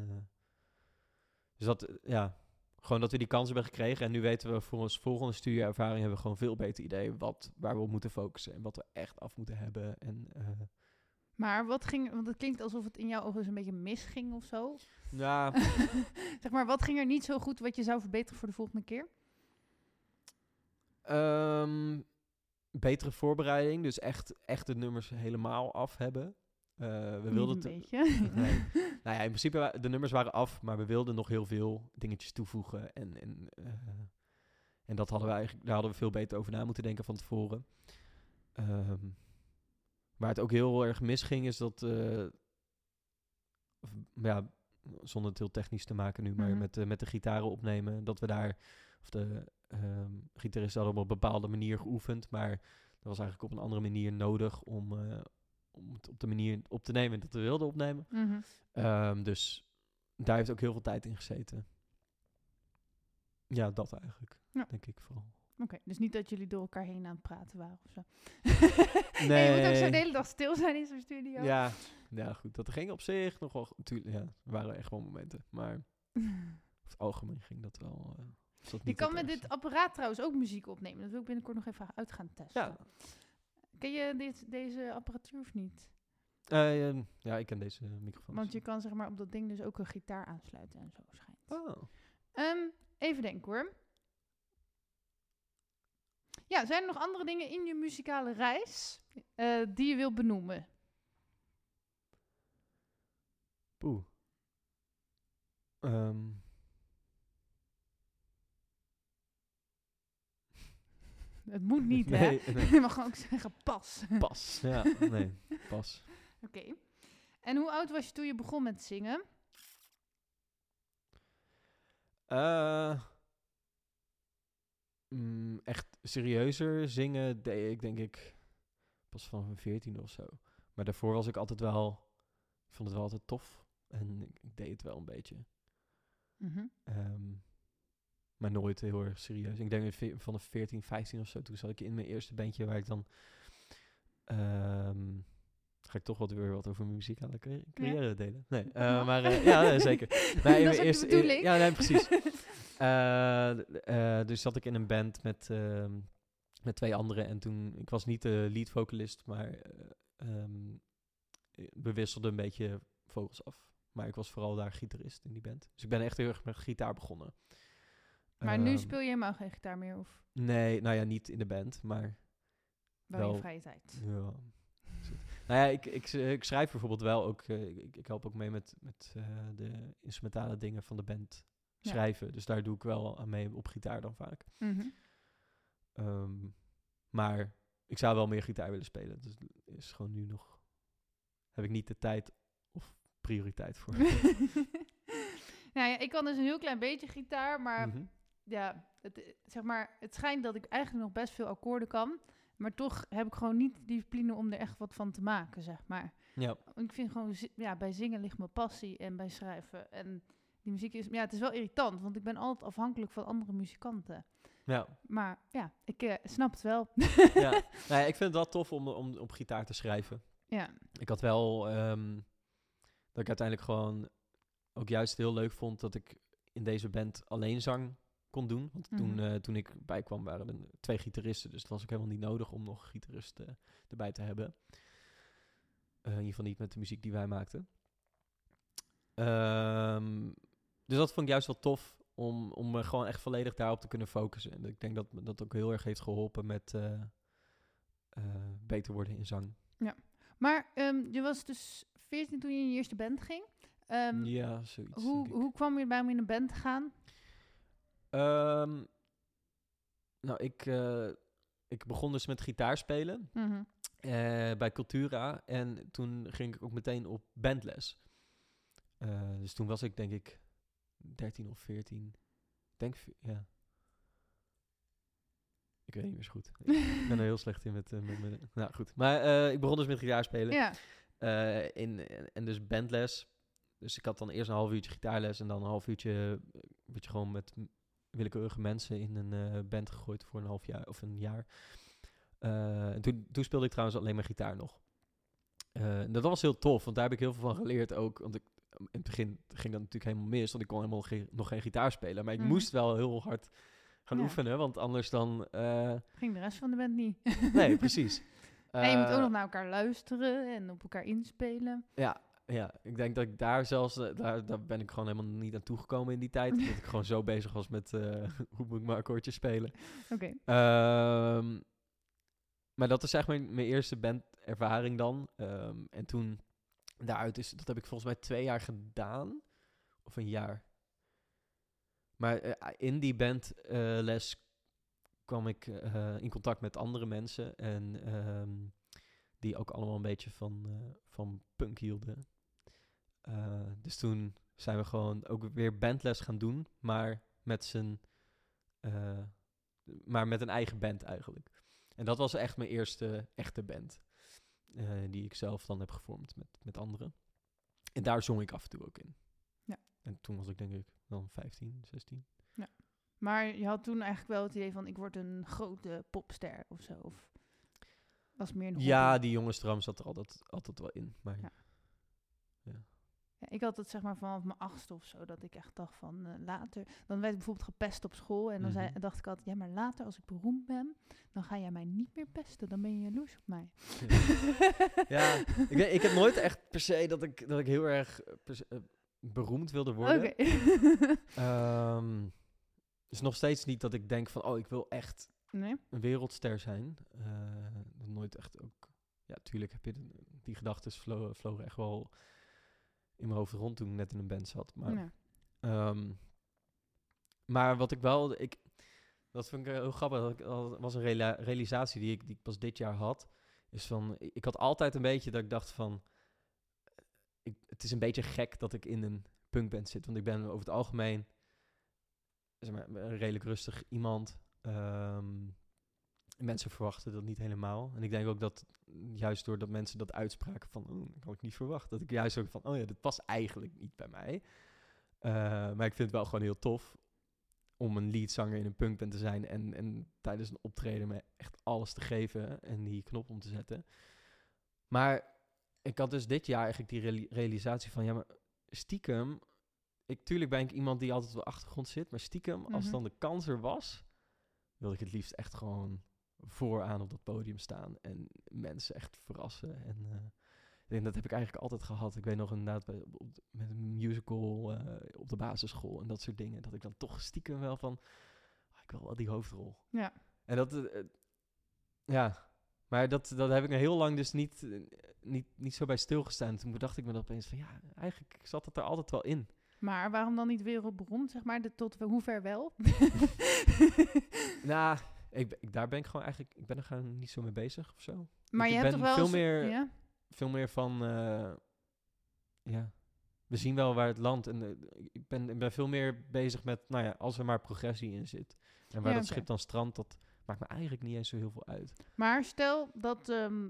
dus dat, ja, gewoon dat we die kans hebben gekregen. En nu weten we voor ons volgende studieervaring hebben we gewoon veel beter idee wat, waar we op moeten focussen. En wat we echt af moeten hebben. En Maar wat ging, want het klinkt alsof het in jouw ogen dus een beetje misging of zo. Ja, zeg maar, wat ging er niet zo goed wat je zou verbeteren voor de volgende keer? Ehm, betere voorbereiding, dus echt, echt de nummers helemaal af hebben. Eh, we wilden een beetje. Nee. nou ja, in principe, de nummers waren af, maar we wilden nog heel veel dingetjes toevoegen. En, en, eh, en dat hadden we eigenlijk, daar hadden we veel beter over na moeten denken van tevoren. Ehm, waar het ook heel erg misging, is dat, eh, of, ja, zonder het heel technisch te maken nu, maar Mhm. met, de met de gitaren opnemen, dat we daar, of de ehm gitaristen hadden op een bepaalde manier geoefend, maar dat was eigenlijk op een andere manier nodig om, eh, om het op de manier op te nemen dat we wilden opnemen. Mhm. Ehm, dus daar heeft ook heel veel tijd in gezeten. Ja, dat eigenlijk, Ja. denk ik vooral. Oké, dus niet dat jullie door elkaar heen aan het praten waren of zo. nee. je moet ook zo de Nee. hele dag stil zijn in zo'n studio. Ja, ja, goed. Dat ging op zich nog wel... Natuurlijk, ja, er waren echt wel momenten. Maar over het algemeen ging dat wel... eh, dat Je niet kan met dit apparaat trouwens ook muziek opnemen. Dat wil ik binnenkort nog even uit gaan testen. Ja, Ken je dit, deze apparatuur of niet? eh, ja, ik ken deze microfoon. Want je kan zeg maar op dat ding dus ook een gitaar aansluiten en zo schijnt. Oh. Ehm, even denken hoor. Ja, zijn er nog andere dingen in je muzikale reis eh, die je wilt benoemen? Poeh. Ehm, Het moet niet, hè? nee, Je mag ook zeggen pas. pas. Ja, nee, pas. Oké. En hoe oud was je toen je begon met zingen? Eh, mm, echt serieuzer zingen deed ik denk ik pas vanaf mijn veertiende of zo. Maar daarvoor was ik altijd wel, ik vond het wel altijd tof. En ik, ik deed het wel een beetje. Mhm. Ehm, maar nooit heel erg serieus. Ik denk ve- vanaf 14, 15 of zo. Toen zat ik in mijn eerste bandje waar ik dan... ehm, ga ik toch wat weer wat over mijn muzikale carri- carrière delen? Nee, mag. maar eh, ja, nee, zeker. Nee, in mijn de eerste- in- ja, nee, precies. Eh, eh, dus zat ik in een band met, ehm, met twee anderen. En toen, ik was niet de lead vocalist, maar eh, we wisselden een beetje vogels af. Maar ik was vooral daar gitarist in die band. Dus ik ben echt heel erg met gitaar begonnen. Maar nu Ehm, speel je helemaal geen gitaar meer of Nee, nou ja, niet in de band, maar wel in vrije tijd? ja. Nou ja, ik, ik, ik schrijf bijvoorbeeld wel ook, ik, ik help ook mee met, met de instrumentale dingen van de band Ja. schrijven. Dus daar doe ik wel aan mee op gitaar dan vaak. Mhm. Ehm, maar ik zou wel meer gitaar willen spelen. Dus is gewoon nu nog, heb ik niet de tijd of prioriteit voor. nou ja, ik kan dus een heel klein beetje gitaar, maar Mhm. ja, het, zeg maar, het schijnt dat ik eigenlijk nog best veel akkoorden kan. Maar toch heb ik gewoon niet de discipline om er echt wat van te maken, zeg maar. Ja, Ik vind gewoon, ja, bij zingen ligt mijn passie en bij schrijven. En die muziek is, ja, het is wel irritant, want ik ben altijd afhankelijk van andere muzikanten. ja, Maar ja, ik eh, snap het wel. ja. Nou ja, ik vind het wel tof om, om op gitaar te schrijven. ja. Ik had wel ehm, dat ik uiteindelijk gewoon ook juist heel leuk vond dat ik in deze band alleen zang kon doen. Want toen, Mhm. eh, toen ik bijkwam waren er twee gitaristen. Dus het was ook helemaal niet nodig om nog een gitarist erbij te hebben. Eh, in ieder geval niet met de muziek die wij maakten. Ehm, dus dat vond ik juist wel tof om, om me gewoon echt volledig daarop te kunnen focussen. En ik denk dat dat ook heel erg heeft geholpen met eh, eh, beter worden in zang. Maar ehm, je was dus 14 toen je in je eerste band ging. Ehm, ja, zoiets. hoe, hoe kwam je erbij om in een band te gaan? Ehm, nou, ik, eh, ik begon dus met gitaar spelen Mhm. eh, bij Cultura. En toen ging ik ook meteen op bandles. Eh, dus toen was ik denk ik 13 of 14. Ik Denk, ja. Ik weet niet meer zo goed. ik ben er heel slecht in met... eh, met, met- nou, goed. Maar eh, ik begon dus met gitaar spelen. Ja. Eh, in, en dus bandles. Dus ik had dan eerst een half uurtje gitaarles en dan een half uurtje eh, werd je gewoon met willekeurige mensen in een band gegooid voor een half jaar of een jaar. En toen, toen speelde ik trouwens alleen maar gitaar nog. Dat was heel tof, want daar heb ik heel veel van geleerd ook. Want ik, in het begin ging dat natuurlijk helemaal mis, want ik kon helemaal geen, nog geen gitaar spelen. Maar ik Mhm. moest wel heel hard gaan Ja. oefenen, want anders dan... eh, Ging de rest van de band niet. Nee, precies. en je moet ook Eh, nog naar elkaar luisteren en op elkaar inspelen. Ja, ja, ik denk dat ik daar zelfs, eh, daar, daar ben ik gewoon helemaal niet aan toegekomen in die tijd. omdat ik gewoon zo bezig was met hoe moet ik mijn akkoordjes spelen. Oké. Ehm, maar dat is echt mijn, mijn eerste bandervaring dan. Ehm, en toen daaruit is, dat heb ik volgens mij twee jaar gedaan. Of een jaar. Maar eh, in die bandles kwam ik eh, in contact met andere mensen. En ehm, die ook allemaal een beetje van, eh, van punk hielden. Eh, dus toen zijn we gewoon ook weer bandles gaan doen. Maar met z'n... eh, maar met een eigen band eigenlijk. En dat was echt mijn eerste echte band. Eh, die ik zelf dan heb gevormd met, met anderen. En daar zong ik af en toe ook in. Ja. En toen was ik denk ik dan 15, 16. Maar je had toen eigenlijk wel het idee van ik word een grote popster of zo. Of was meer een Ja, die jongensdroom zat er altijd, altijd wel in. Maar Ja. Ja, ik had het zeg maar vanaf mijn achtste of zo, dat ik echt dacht van eh, later. Dan werd ik bijvoorbeeld gepest op school. En dan zei, Mhm. dacht ik altijd, ja, maar later als ik beroemd ben, dan ga jij mij niet meer pesten. Dan ben je jaloers op mij. ja, ik, ik heb nooit echt per se dat ik, dat ik heel erg eh, se, eh, beroemd wilde worden. Oké. Ehm, is nog steeds niet dat ik denk van, oh, ik wil echt nee? een wereldster zijn. Nooit echt ook. Ja, tuurlijk heb je de- die gedachten vlo vlogen echt wel in mijn hoofd rond toen ik net in een band zat. Maar, Ja. ehm, maar wat ik wel, ik, dat vind ik heel grappig. Dat ik, was een rela- realisatie die ik, die ik pas dit jaar had. Is van, ik, ik had altijd een beetje dat ik dacht van, eh, ik, het is een beetje gek dat ik in een punkband zit. Want ik ben over het algemeen zeg maar, een redelijk rustig iemand. Ehm, mensen verwachten dat niet helemaal. En ik denk ook dat juist doordat mensen dat uitspraken van... Oh, dat had ik niet verwacht. Dat ik juist ook van... Oh ja, dit past eigenlijk niet bij mij. Eh, maar ik vind het wel gewoon heel tof... om een leadzanger in een punkband te zijn... En, en tijdens een optreden me echt alles te geven... en die knop om te zetten. Maar ik had dus dit jaar eigenlijk die reali- realisatie van... Ja, maar stiekem... Ik, tuurlijk ben ik iemand die altijd op de achtergrond zit... maar stiekem, als Mhm. dan de kans er was... wilde ik het liefst echt gewoon vooraan op dat podium staan en mensen echt verrassen. En eh, ik denk dat heb ik eigenlijk altijd gehad. Ik weet nog inderdaad bij, op, met een musical eh, op de basisschool en dat soort dingen. Dat ik dan toch stiekem wel van, ah, ik wil wel die hoofdrol. Ja. En dat, eh, ja, maar dat, dat heb ik nog heel lang dus niet, niet, niet zo bij stilgestaan. Toen bedacht ik me dat opeens van, ja, eigenlijk zat het er altijd wel in. Maar waarom dan niet wereldberoemd, zeg maar? De, tot hoe ver wel? Nou, ik, daar ben ik gewoon eigenlijk, ik ben er gewoon niet zo mee bezig of zo. maar Ik je hebt toch wel veel meer- Ja? veel meer van, eh, ja, we zien wel waar het landt. En eh, ik, ben, ik ben veel meer bezig met, nou ja, als er maar progressie in zit. En waar Ja, dat schip dan strandt, dat maakt me eigenlijk niet eens zo heel veel uit. Maar stel dat, ehm,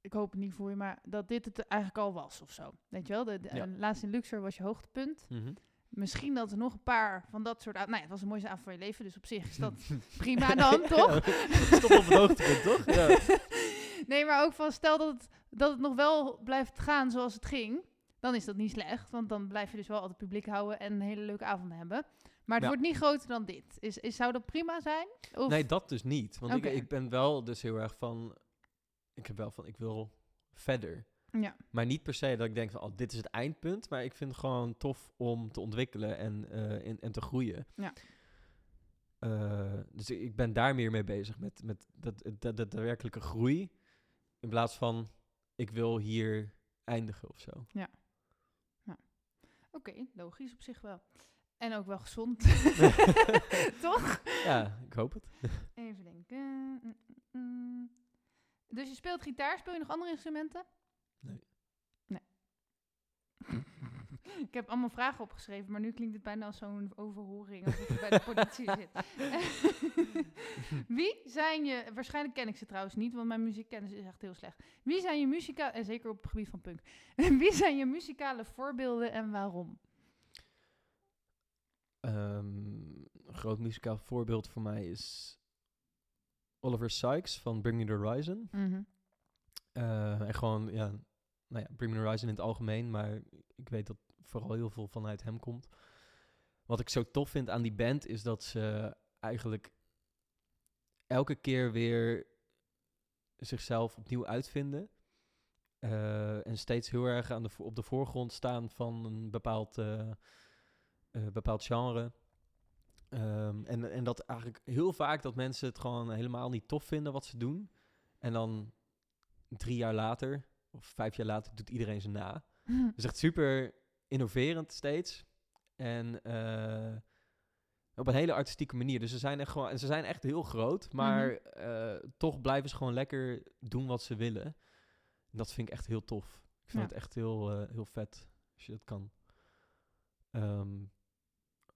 ik hoop het niet voor je, maar dat dit het eigenlijk al was of zo. Weet je wel, de, de- Ja. eh, laatst in Luxor was je hoogtepunt. Mhm. Misschien dat er nog een paar van dat soort... Nou ja, het was de mooiste avond van je leven, dus op zich is dat prima dan, toch? Stop op het hoogtepunt, toch? Ja. nee, maar ook van stel dat het, dat het nog wel blijft gaan zoals het ging. Dan is dat niet slecht, want dan blijf je dus wel altijd publiek houden en een hele leuke avond hebben. Maar het Ja. wordt niet groter dan dit. Is, is, zou dat prima zijn? Of, Nee, dat dus niet. Want ik, ik ben wel dus heel erg van, ik heb wel van, ik wil verder. Ja, Maar niet per se dat ik denk van, oh, dit is het eindpunt. Maar ik vind het gewoon tof om te ontwikkelen en, eh, en, en te groeien. Ja. Eh, dus ik ben daar meer mee bezig. Met, met dat, dat, dat daadwerkelijke groei. In plaats van, ik wil hier eindigen of zo. oké, logisch op zich wel. En ook wel gezond. Toch? Ja, ik hoop het. Even denken. Mm, mm, mm. Dus je speelt gitaar, speel je nog andere instrumenten? Ik heb allemaal vragen opgeschreven, maar nu klinkt het bijna als zo'n overhoring alsof je bij de politie zit. Wie zijn je, waarschijnlijk ken ik ze trouwens niet, want mijn muziekkennis is echt heel slecht. Wie zijn je muzikale, en zeker op het gebied van punk, wie zijn je muzikale voorbeelden en waarom? Ehm, een groot muzikaal voorbeeld voor mij is Oliver Sykes van Bring Me The Horizon. Eh, en gewoon, ja, nou ja, Bring Horizon in het algemeen, maar ik weet dat vooral heel veel vanuit hem komt. Wat ik zo tof vind aan die band is dat ze eigenlijk elke keer weer zichzelf opnieuw uitvinden. Eh, en steeds heel erg aan de, op de voorgrond staan van een bepaald, eh, eh, bepaald genre. Ehm, en, en dat eigenlijk heel vaak dat mensen het gewoon helemaal niet tof vinden wat ze doen. En dan drie jaar later, of vijf jaar later, doet iedereen ze na. Dus echt super innoverend steeds. En eh, op een hele artistieke manier. Dus ze zijn echt gewoon, ze zijn echt heel groot, maar eh, toch blijven ze gewoon lekker doen wat ze willen. En dat vind ik echt heel tof. Ik vind Ja. het echt heel, eh, heel vet als je dat kan. Ehm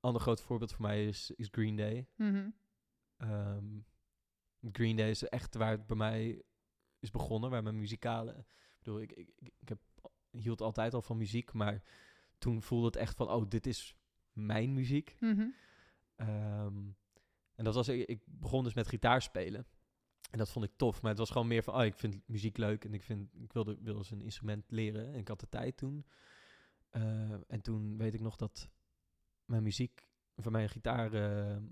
ander groot voorbeeld voor mij is, is Green Day. Mhm. Ehm, Green Day is echt waar het bij mij is begonnen, waar mijn muzikale... Ik bedoel, ik, ik, ik heb, hield altijd al van muziek, maar toen voelde het echt van, oh, dit is mijn muziek. Mhm. Ehm, en dat was, ik, ik begon dus met gitaar spelen. En dat vond ik tof, maar het was gewoon meer van, oh, ik vind muziek leuk en ik, vind, ik wilde, wilde eens een instrument leren. En ik had de tijd toen. Eh, en toen weet ik nog dat mijn muziek, van mijn gitaarleraar,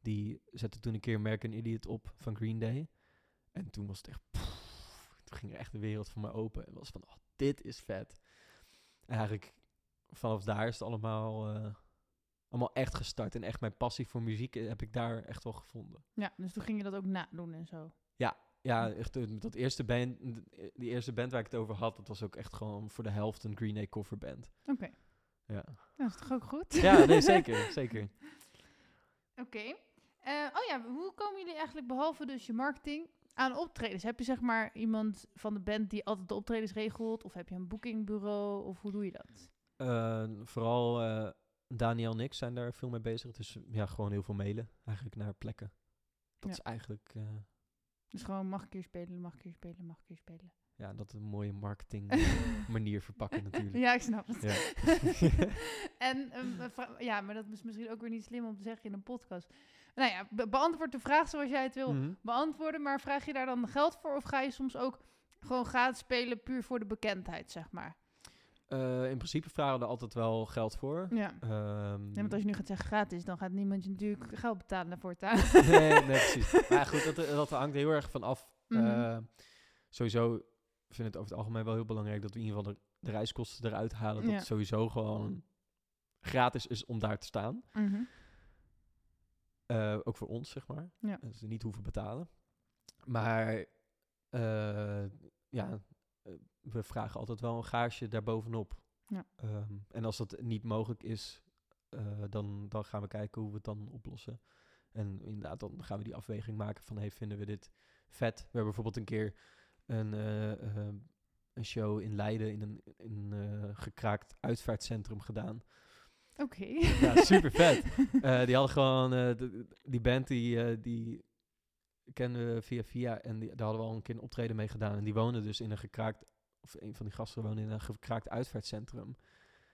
die zette toen een keer American Idiot op van Green Day. En toen was het echt, toen ging er echt de wereld voor mij open. En was van, oh, dit is vet. En eigenlijk vanaf daar is het allemaal, eh, allemaal echt gestart. En echt mijn passie voor muziek eh, heb ik daar echt wel gevonden. Ja, dus toen ging je dat ook nadoen en zo. Ja, echt eh, dat eerste band, die eerste band waar ik het over had, dat was ook echt gewoon voor de helft een Green Day coverband. Oké, Ja, dat is toch ook goed? ja nee, zeker, zeker. Oké. Eh, oh ja, hoe komen jullie eigenlijk, behalve dus je marketing, aan optredens? Heb je zeg maar iemand van de band die altijd de optredens regelt? Of heb je een boekingbureau? Of hoe doe je dat? Eh, vooral eh, Daniel en ik zijn daar veel mee bezig. Dus ja, gewoon heel veel mailen eigenlijk naar plekken. Dat Ja. is eigenlijk, eh, Dus gewoon mag ik hier spelen, mag ik hier spelen, mag ik hier spelen. ja, dat een mooie marketing eh, manier verpakken natuurlijk. Ja, ik snap het. Ja. en ehm, vra- ja, maar dat is misschien ook weer niet slim om te zeggen in een podcast. Nou ja, be- beantwoord de vraag zoals jij het wil Mhm. beantwoorden, maar vraag je daar dan geld voor of ga je soms ook gewoon gratis spelen puur voor de bekendheid, zeg maar? Eh, in principe vragen we er altijd wel geld voor. Ja. Ehm, Nee, want als je nu gaat zeggen gratis, dan gaat niemand je natuurlijk geld betalen voor het aan. nee, nee, precies. Maar goed, dat, dat hangt heel erg van af. Mhm. Eh, sowieso vind ik het over het algemeen wel heel belangrijk dat we in ieder geval de, de reiskosten eruit halen. Dat Ja. het sowieso gewoon gratis is om daar te staan. Mhm. Eh, ook voor ons, zeg maar. Ja. Dat ze niet hoeven betalen. Maar eh, ja, eh, we vragen altijd wel een gage daarbovenop. Ja. Ehm, en als dat niet mogelijk is, eh, dan, dan gaan we kijken hoe we het dan oplossen. En inderdaad, dan gaan we die afweging maken van, hey, vinden we dit vet? We hebben bijvoorbeeld een keer een, een show in Leiden in een, in gekraakt uitvaartcentrum gedaan. Oké. Ja, super vet. Eh, die hadden gewoon, eh, de- die band die, eh, die kennen we via via en die, daar hadden we al een keer een optreden mee gedaan. En die woonden dus in een gekraakt, of een van die gasten woonde in een gekraakt uitvaartcentrum.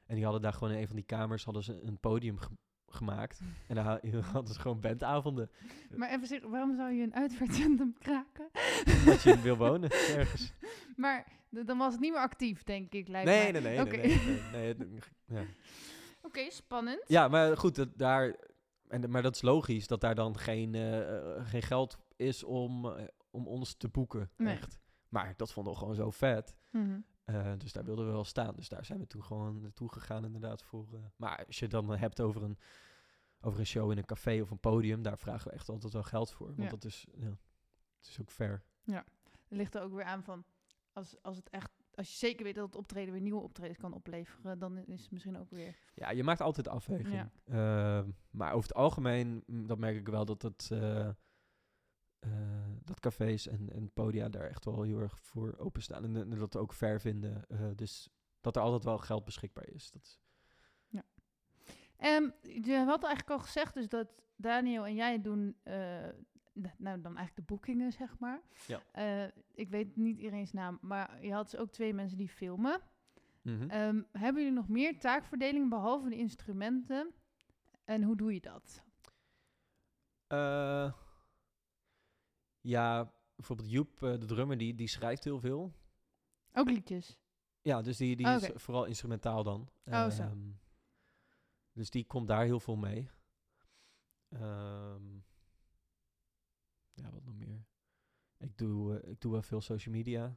En die hadden daar gewoon in een van die kamers hadden ze een podium ge- gemaakt. En daar ha- hadden ze gewoon bandavonden. Maar even zeggen, waarom zou je een uitvaartcentrum kraken? Dat je wil wonen ergens. maar dan was het niet meer actief, denk ik, lijkt Nee, nee, nee. Nee, nee, nee, nee, ja. Oké, spannend. Ja, maar goed, dat, daar, en, maar dat is logisch dat daar dan geen, eh, eh, geen geld is om, eh, om ons te boeken. Nee. Echt. Maar dat vonden we gewoon zo vet. Mhm. Dus daar wilden we wel staan. Dus daar zijn we toen gewoon naartoe gegaan inderdaad voor. maar als je het dan hebt over een, over een show in een café of een podium, daar vragen we echt altijd wel geld voor. Want Ja. dat is, ja, het is ook fair. Het ligt er ook weer aan van, als, als het echt, als je zeker weet dat het optreden weer nieuwe optredens kan opleveren, dan is het misschien ook weer. Ja, je maakt altijd afweging. Ja. Eh, maar over het algemeen, mm, dat merk ik wel dat het... eh, eh, dat cafés en, en podia daar echt wel heel erg voor openstaan. En, en dat ook fair vinden. Eh, dus dat er altijd wel geld beschikbaar is. Dat is Ehm, je had eigenlijk al gezegd dus dat Daniel en jij doen, nou dan eigenlijk de boekingen, zeg maar. Ja. Eh, ik weet niet iedereen's naam, maar je had dus ook twee mensen die filmen. Mhm. Ehm, hebben jullie nog meer taakverdeling behalve de instrumenten? En hoe doe je dat? Eh, ja, bijvoorbeeld Joep, eh, de drummer, die, die schrijft heel veel. Ook liedjes. Ja, dus die, die Oh, is vooral instrumentaal dan. Oh. Ehm, dus die komt daar heel veel mee. Ehm, ja, wat nog meer? Ik doe, eh, ik doe wel veel social media.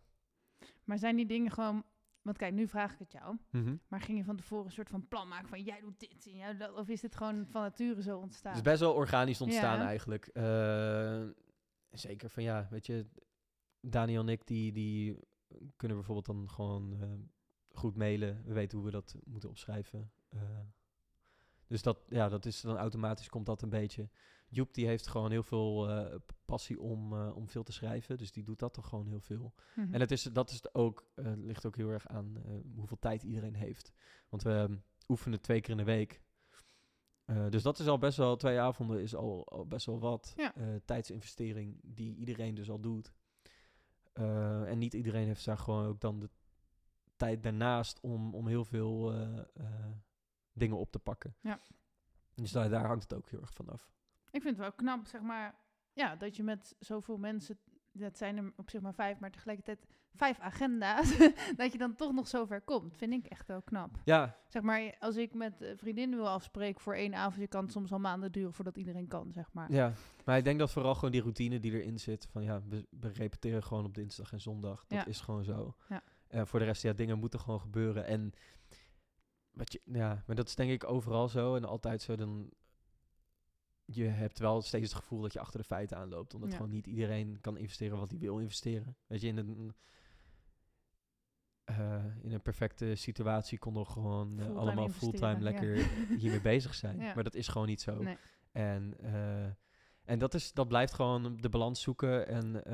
Maar zijn die dingen gewoon... Want kijk, nu vraag ik het jou. Mhm. Maar ging je van tevoren een soort van plan maken van... jij doet dit en jij dat? Of is dit gewoon van nature zo ontstaan? Het is best wel organisch ontstaan Ja. eigenlijk. Eh, zeker van ja, weet je, Daniel en ik die, die kunnen bijvoorbeeld dan gewoon eh, goed mailen. We weten hoe we dat moeten opschrijven. Dus dat, ja, dat is dan automatisch komt dat een beetje. Joep die heeft gewoon heel veel eh, passie om, eh, om veel te schrijven. Dus die doet dat dan gewoon heel veel. Mhm. En het is, dat is het ook, eh, ligt ook heel erg aan hoeveel tijd iedereen heeft. Want we ehm, oefenen twee keer in de week. Dus dat is al best wel, twee avonden is al, al best wel wat. Ja. Tijdsinvestering die iedereen dus al doet. En niet iedereen heeft daar gewoon ook dan de tijd daarnaast om, om heel veel dingen op te pakken. Ja. Dus daar, daar hangt het ook heel erg van af. Ik vind het wel knap, zeg maar, ja, dat je met zoveel mensen, dat zijn er op zich maar vijf, maar tegelijkertijd vijf agenda's, dat je dan toch nog zover komt. Vind ik echt wel knap. Ja, Zeg maar, als ik met eh, vriendinnen wil afspreken voor één avondje, kan het soms al maanden duren voordat iedereen kan, zeg maar. Ja, maar ik denk dat vooral gewoon die routine die erin zit. Van ja, we, we repeteren gewoon op dinsdag en zondag. Dat Ja. is gewoon zo. Ja. Voor de rest, ja, dingen moeten gewoon gebeuren. En wat je, ja, maar dat is denk ik overal zo en altijd zo. Dan, je hebt wel steeds het gevoel dat je achter de feiten aanloopt. Omdat Ja. gewoon niet iedereen kan investeren wat hij wil investeren. Weet je, in een, eh, in een perfecte situatie konden we gewoon eh, allemaal fulltime lekker hiermee bezig zijn. Ja. Maar dat is gewoon niet zo. Nee. En, eh, en dat, is, dat blijft gewoon de balans zoeken en,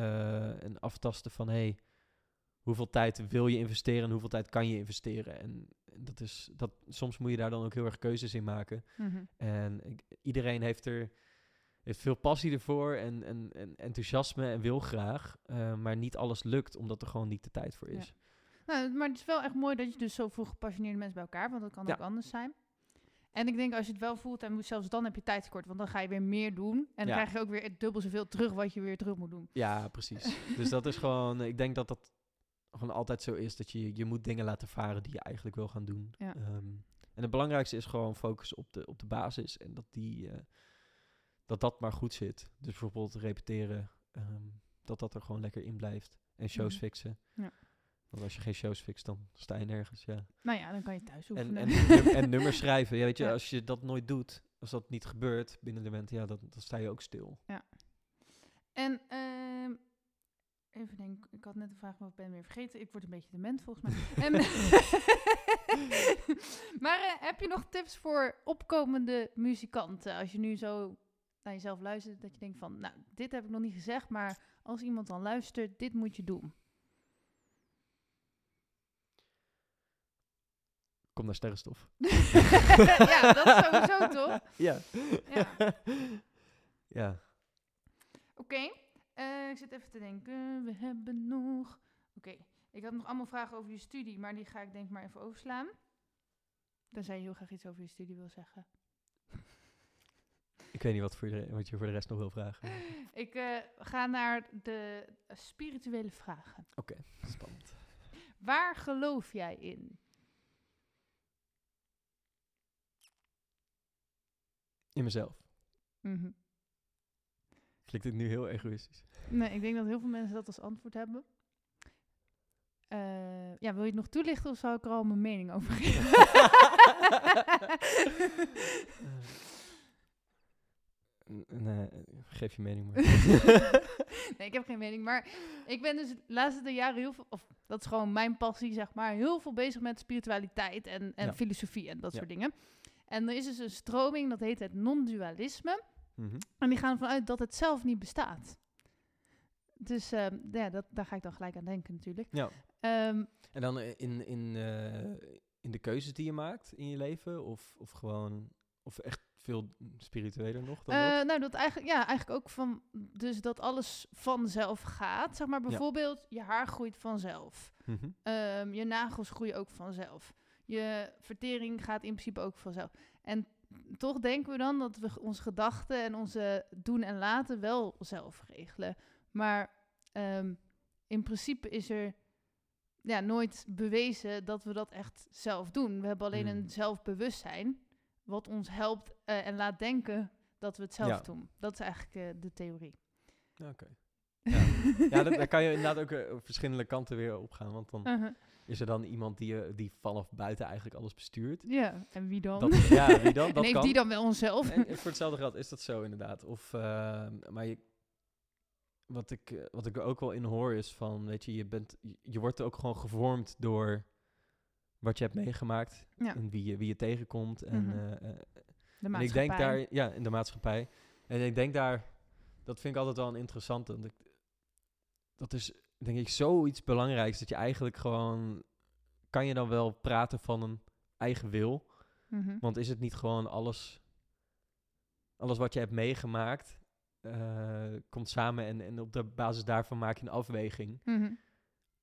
en aftasten van hey, hoeveel tijd wil je investeren en hoeveel tijd kan je investeren. En dat is, dat, soms moet je daar dan ook heel erg keuzes in maken. Mhm. En ik- iedereen heeft er heeft veel passie ervoor en, en, en enthousiasme en wil graag. eh, maar niet alles lukt omdat er gewoon niet de tijd voor is. Nou, maar het is wel echt mooi dat je dus zoveel gepassioneerde mensen bij elkaar, want dat kan Ja. ook anders zijn. En ik denk als je het wel voelt en moet, zelfs dan heb je tijdskort, want dan ga je weer meer doen. En dan Ja. krijg je ook weer dubbel zoveel terug wat je weer terug moet doen. Ja, precies. dus dat is gewoon, ik denk dat dat gewoon altijd zo is. Dat je, je moet dingen laten varen die je eigenlijk wil gaan doen. Ja. Ehm, en het belangrijkste is gewoon focus op de, op de basis. En dat, die, eh, dat dat maar goed zit. Dus bijvoorbeeld repeteren, ehm, dat dat er gewoon lekker in blijft. En shows Mhm. fixen. Ja. Want als je geen shows fixt, dan sta je nergens, ja. Nou ja, dan kan je thuis En, oefenen. en, num- en nummers schrijven. Ja, weet je, Ja. als je dat nooit doet, als dat niet gebeurt binnen de moment, ja, dan, dan sta je ook stil. En ehm, even denken, ik had net een vraag, maar ik ben weer vergeten. Ik word een beetje dement volgens mij. En, maar eh, heb je nog tips voor opkomende muzikanten? Als je nu zo naar jezelf luistert, dat je denkt van, nou, dit heb ik nog niet gezegd, maar als iemand dan luistert, dit moet je doen. Kom naar sterrenstof. ja, dat is sowieso toch? Ja. Ja. ja. Oké, eh, ik zit even te denken. We hebben nog. Oké, ik had nog allemaal vragen over je studie, maar die ga ik denk maar even overslaan. Tenzij je heel graag iets over je studie wil zeggen. Ik weet niet wat, voor de, wat je voor de rest nog wil vragen. Ik eh, ga naar de spirituele vragen. Spannend. Waar geloof jij in? In mezelf. Mhm. Klinkt het nu heel egoïstisch? Nee, ik denk dat heel veel mensen dat als antwoord hebben. Eh, ja, wil je het nog toelichten of zou ik er al mijn mening over geven? N- nee, geef je mening maar. nee, ik heb geen mening. Maar ik ben dus de laatste jaren heel veel, of dat is gewoon mijn passie, zeg maar, heel veel bezig met spiritualiteit en, en Ja. filosofie en dat Ja. soort dingen. En er is dus een stroming, dat heet het non-dualisme. Mhm. En die gaan ervan uit dat het zelf niet bestaat. Dus ehm, ja, dat, daar ga ik dan gelijk aan denken natuurlijk. Ja. Ehm, En dan eh, in, in, eh, in de keuzes die je maakt in je leven? Of, of gewoon, of echt veel spiritueler nog dan eh, dat? nou, dat eigenlijk, ja, eigenlijk ook van, dus dat alles vanzelf gaat. Zeg maar bijvoorbeeld, je haar groeit vanzelf. Mhm. Ehm, je nagels groeien ook vanzelf. Je vertering gaat in principe ook vanzelf. En toch denken we dan dat we onze gedachten en onze doen en laten wel zelf regelen. Maar ehm, in principe is er ja, nooit bewezen dat we dat echt zelf doen. We hebben alleen Hmm. een zelfbewustzijn wat ons helpt eh, en laat denken dat we het zelf Ja. doen. Dat is eigenlijk eh, de theorie. Oké. Ja, dat, daar kan je inderdaad ook eh, verschillende kanten weer op gaan. Want dan Uh-huh. Is er dan iemand die, eh, die vanaf buiten eigenlijk alles bestuurt. Ja, en wie dan? Dat, ja, wie dan? en Dat heeft kan. die dan wel onszelf? En voor hetzelfde geld is dat zo inderdaad. Of, eh, maar je, wat, ik, eh, wat ik er ook wel in hoor is van, weet je, je, bent, je, wordt ook gewoon gevormd door wat je hebt meegemaakt. Ja. En wie je, wie je tegenkomt. En, Mhm. eh, De en ik denk daar, ja, in de maatschappij. En ik denk daar, dat vind ik altijd wel een interessante. want ik- Dat is, denk ik, zoiets belangrijks. Dat je eigenlijk gewoon, kan je dan wel praten van een eigen wil. Mhm. Want is het niet gewoon alles, alles wat je hebt meegemaakt, eh, komt samen en, en op de basis daarvan maak je een afweging. Mhm.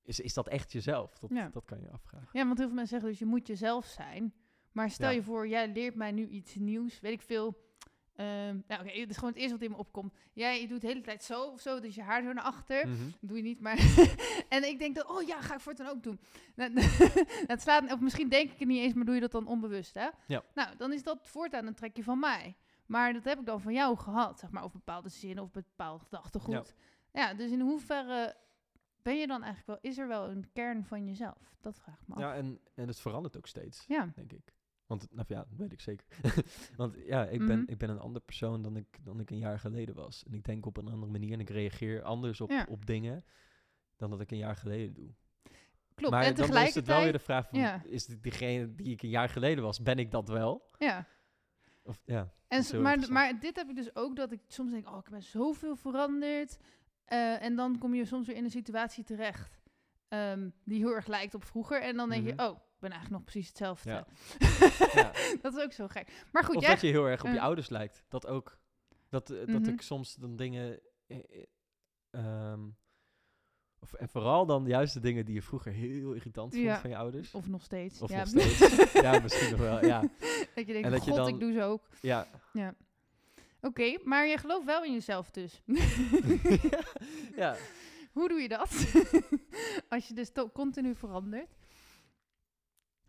Is, is dat echt jezelf? Dat, Ja. dat kan je afvragen. Ja, want heel veel mensen zeggen dus je moet jezelf zijn. Maar stel Ja. je voor, jij leert mij nu iets nieuws, weet ik veel. Nou, oké, het is gewoon het eerste wat in me opkomt. Jij doet de hele tijd zo of zo, dus je haar zo naar achter. Dat doe je niet, maar... en ik denk dat, oh ja, ga ik voortaan ook doen. Nou, het slaat, of misschien denk ik het niet eens, maar doe je dat dan onbewust, hè? Ja. Nou, dan is dat voortaan een trekje van mij. Maar dat heb ik dan van jou gehad, zeg maar, of bepaalde zinnen of bepaald gedachtegoed. Ja. dus in hoeverre ben je dan eigenlijk wel... Is er wel een kern van jezelf? Dat vraag ik me af. Ja, en, en het verandert ook steeds, Ja. denk ik. Want, nou ja, dat weet ik zeker. Want ja, ik ben, Mhm. ik ben een ander persoon dan ik, dan ik een jaar geleden was. En ik denk op een andere manier en ik reageer anders op, Ja. op dingen dan dat ik een jaar geleden doe. Klopt, maar en dan is het wel weer de vraag van, Ja. is dit diegene die ik een jaar geleden was, ben ik dat wel? Ja. Of, ja. En, maar, maar dit heb ik dus ook, dat ik soms denk, oh, ik ben zoveel veranderd. Eh, en dan kom je soms weer in een situatie terecht ehm, die heel erg lijkt op vroeger. En dan denk Mhm. je, oh, ik ben eigenlijk nog precies hetzelfde. Ja. Ja. dat is ook zo gek. Maar goed, of jij... dat je heel erg op je eh, ouders lijkt. Dat ook. Dat, eh, dat Mhm. ik soms dan dingen... eh, eh, ehm, of, en vooral dan juist de dingen die je vroeger heel irritant vond Ja. van je ouders. Of nog steeds. Of ja. nog steeds. ja, misschien nog wel, ja. dat je denkt, En dat je god, dan- ik doe ze ook. Ja, Oké, maar je gelooft wel in jezelf dus. ja. Hoe doe je dat? Als je dus continu verandert.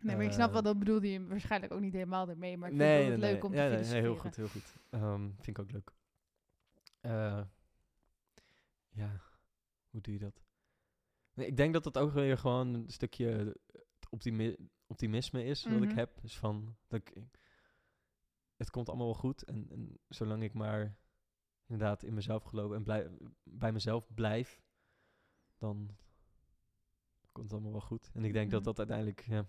Nee, maar ik snap wel, Eh. dat bedoelde je waarschijnlijk ook niet helemaal ermee. Maar ik nee, vind het nee, leuk om te ja, nee, heel filosoferen. goed, heel goed. Ehm, vind ik ook leuk. Eh, ja, hoe doe je dat? Nee, ik denk dat dat ook weer gewoon een stukje optimi- optimisme is wat ik Mhm. heb. Dus van, dat ik, het komt allemaal wel goed. En, en zolang ik maar inderdaad in mezelf geloof en bij mezelf blijf, dan komt het allemaal wel goed. En ik denk dat Mhm. dat uiteindelijk, ja,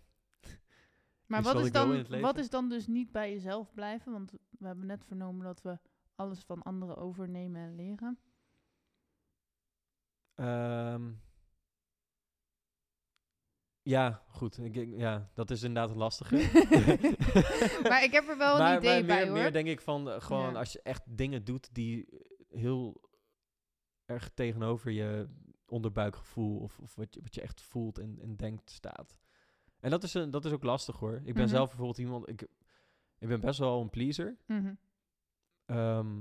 Maar wat is, dan, het wat is dan dus niet bij jezelf blijven? Want we hebben net vernomen dat we alles van anderen overnemen en leren. Ehm, ja, goed. Ik, ik- ja, dat is inderdaad lastige. maar ik heb er wel een maar, idee maar bij meer, hoor. meer denk ik van eh, gewoon Ja. als je echt dingen doet die heel erg tegenover je onderbuikgevoel of, of wat, je, wat je echt voelt en, en denkt staat. En dat is, een, dat is ook lastig hoor. Ik ben Mhm. zelf bijvoorbeeld iemand, ik, ik ben best wel een pleaser. Mhm. Ehm,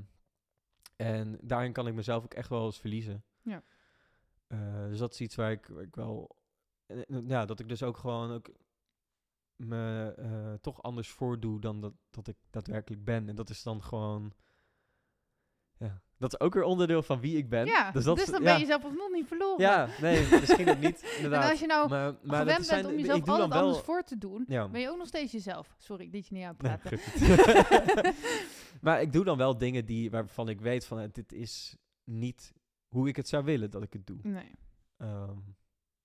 en daarin kan ik mezelf ook echt wel eens verliezen. Ja. Eh, dus dat is iets waar ik, waar ik wel... en- en ja, dat ik dus ook gewoon ook me eh, toch anders voordoe dan dat, dat ik daadwerkelijk ben. En dat is dan gewoon... Ja, dat is ook weer onderdeel van wie ik ben. Ja, dus, dat, dan ja, ben je zelf nog niet verloren. Ja, nee, misschien ook niet, inderdaad. en als je nou maar, maar gewend zijn, bent om jezelf dan altijd wel... anders voor te doen, Ja. ben je ook nog steeds jezelf. Sorry, ik liet je niet Nee, aanpraten. niet. maar ik doe dan wel dingen die, waarvan ik weet van... eh, dit is niet hoe ik het zou willen dat ik het doe. nee. Ehm,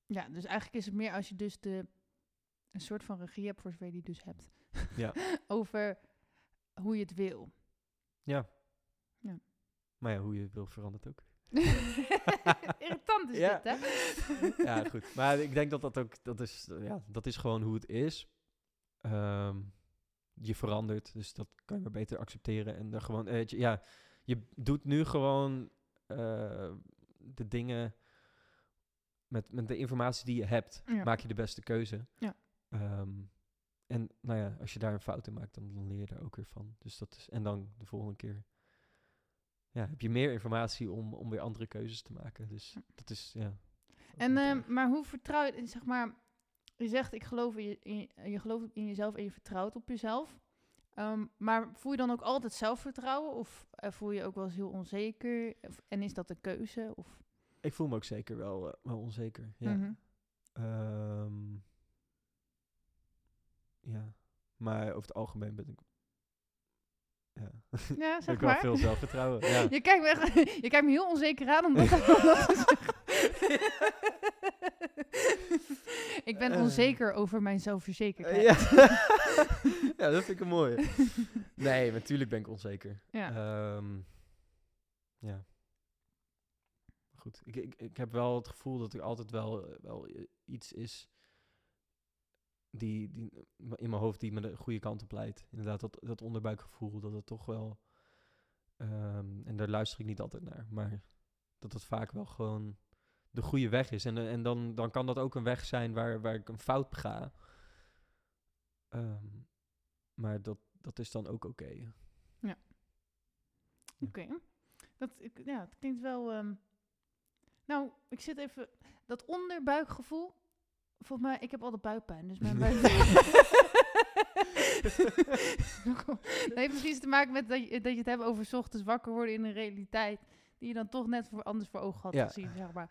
Ja, dus eigenlijk is het meer als je dus de, een soort van regie hebt, voor zover je die dus hebt, Ja. over hoe je het wil. Maar ja, hoe je het wil verandert ook. Irritant is Ja. dit, hè? ja, goed. Maar ik denk dat dat ook... Dat is, ja, dat is gewoon hoe het is. Ehm, je verandert, dus dat kan je maar beter accepteren. En er gewoon... eh, ja, je doet nu gewoon eh, de dingen... Met, met de informatie die je hebt, Ja. maak je de beste keuze. Ja. Ehm, en nou ja, als je daar een fout in maakt, dan, dan leer je daar ook weer van. Dus dat is, en dan de volgende keer ja, heb je meer informatie om, om weer andere keuzes te maken. Dus dat is, ja. En, ehm, maar hoe vertrouw je, zeg maar, je zegt ik geloof in, je, in, je gelooft in jezelf en je vertrouwt op jezelf. Ehm, maar voel je dan ook altijd zelfvertrouwen of eh, voel je ook wel eens heel onzeker? Of, en is dat een keuze? Of, Ik voel me ook zeker wel, eh, wel onzeker. Ja. Mhm. Ehm, ja. Maar over het algemeen ben ik... Ja, Ja, heb zeg ik wel maar. veel zelfvertrouwen. ja. Je, kijkt me echt, je kijkt me heel onzeker aan om dat om dat te zeggen. Ik ben Eh. onzeker over mijn zelfverzekerdheid. ja. ja, dat vind ik een mooie. Nee, natuurlijk ben ik onzeker. Ja. Ehm, ja. Goed, ik, ik, ik heb wel het gevoel dat er altijd wel, wel iets is die, die in mijn hoofd die me de goede kant op leidt. Inderdaad, dat, dat onderbuikgevoel, dat het toch wel... ehm, en daar luister ik niet altijd naar, maar dat het vaak wel gewoon de goede weg is. En, en dan, dan kan dat ook een weg zijn waar, waar ik een fout bega. Ehm, maar dat, dat is dan ook oké. Oké. Dat, ik, ja, het klinkt wel... ehm, nou, ik zit even... Dat onderbuikgevoel... Volgens mij, ik heb altijd buikpijn, dus mijn buik... dat heeft misschien iets te maken met dat je, dat je het hebt over ochtends wakker worden in een realiteit... die je dan toch net voor, anders voor ogen had Ja. gezien, zeg maar.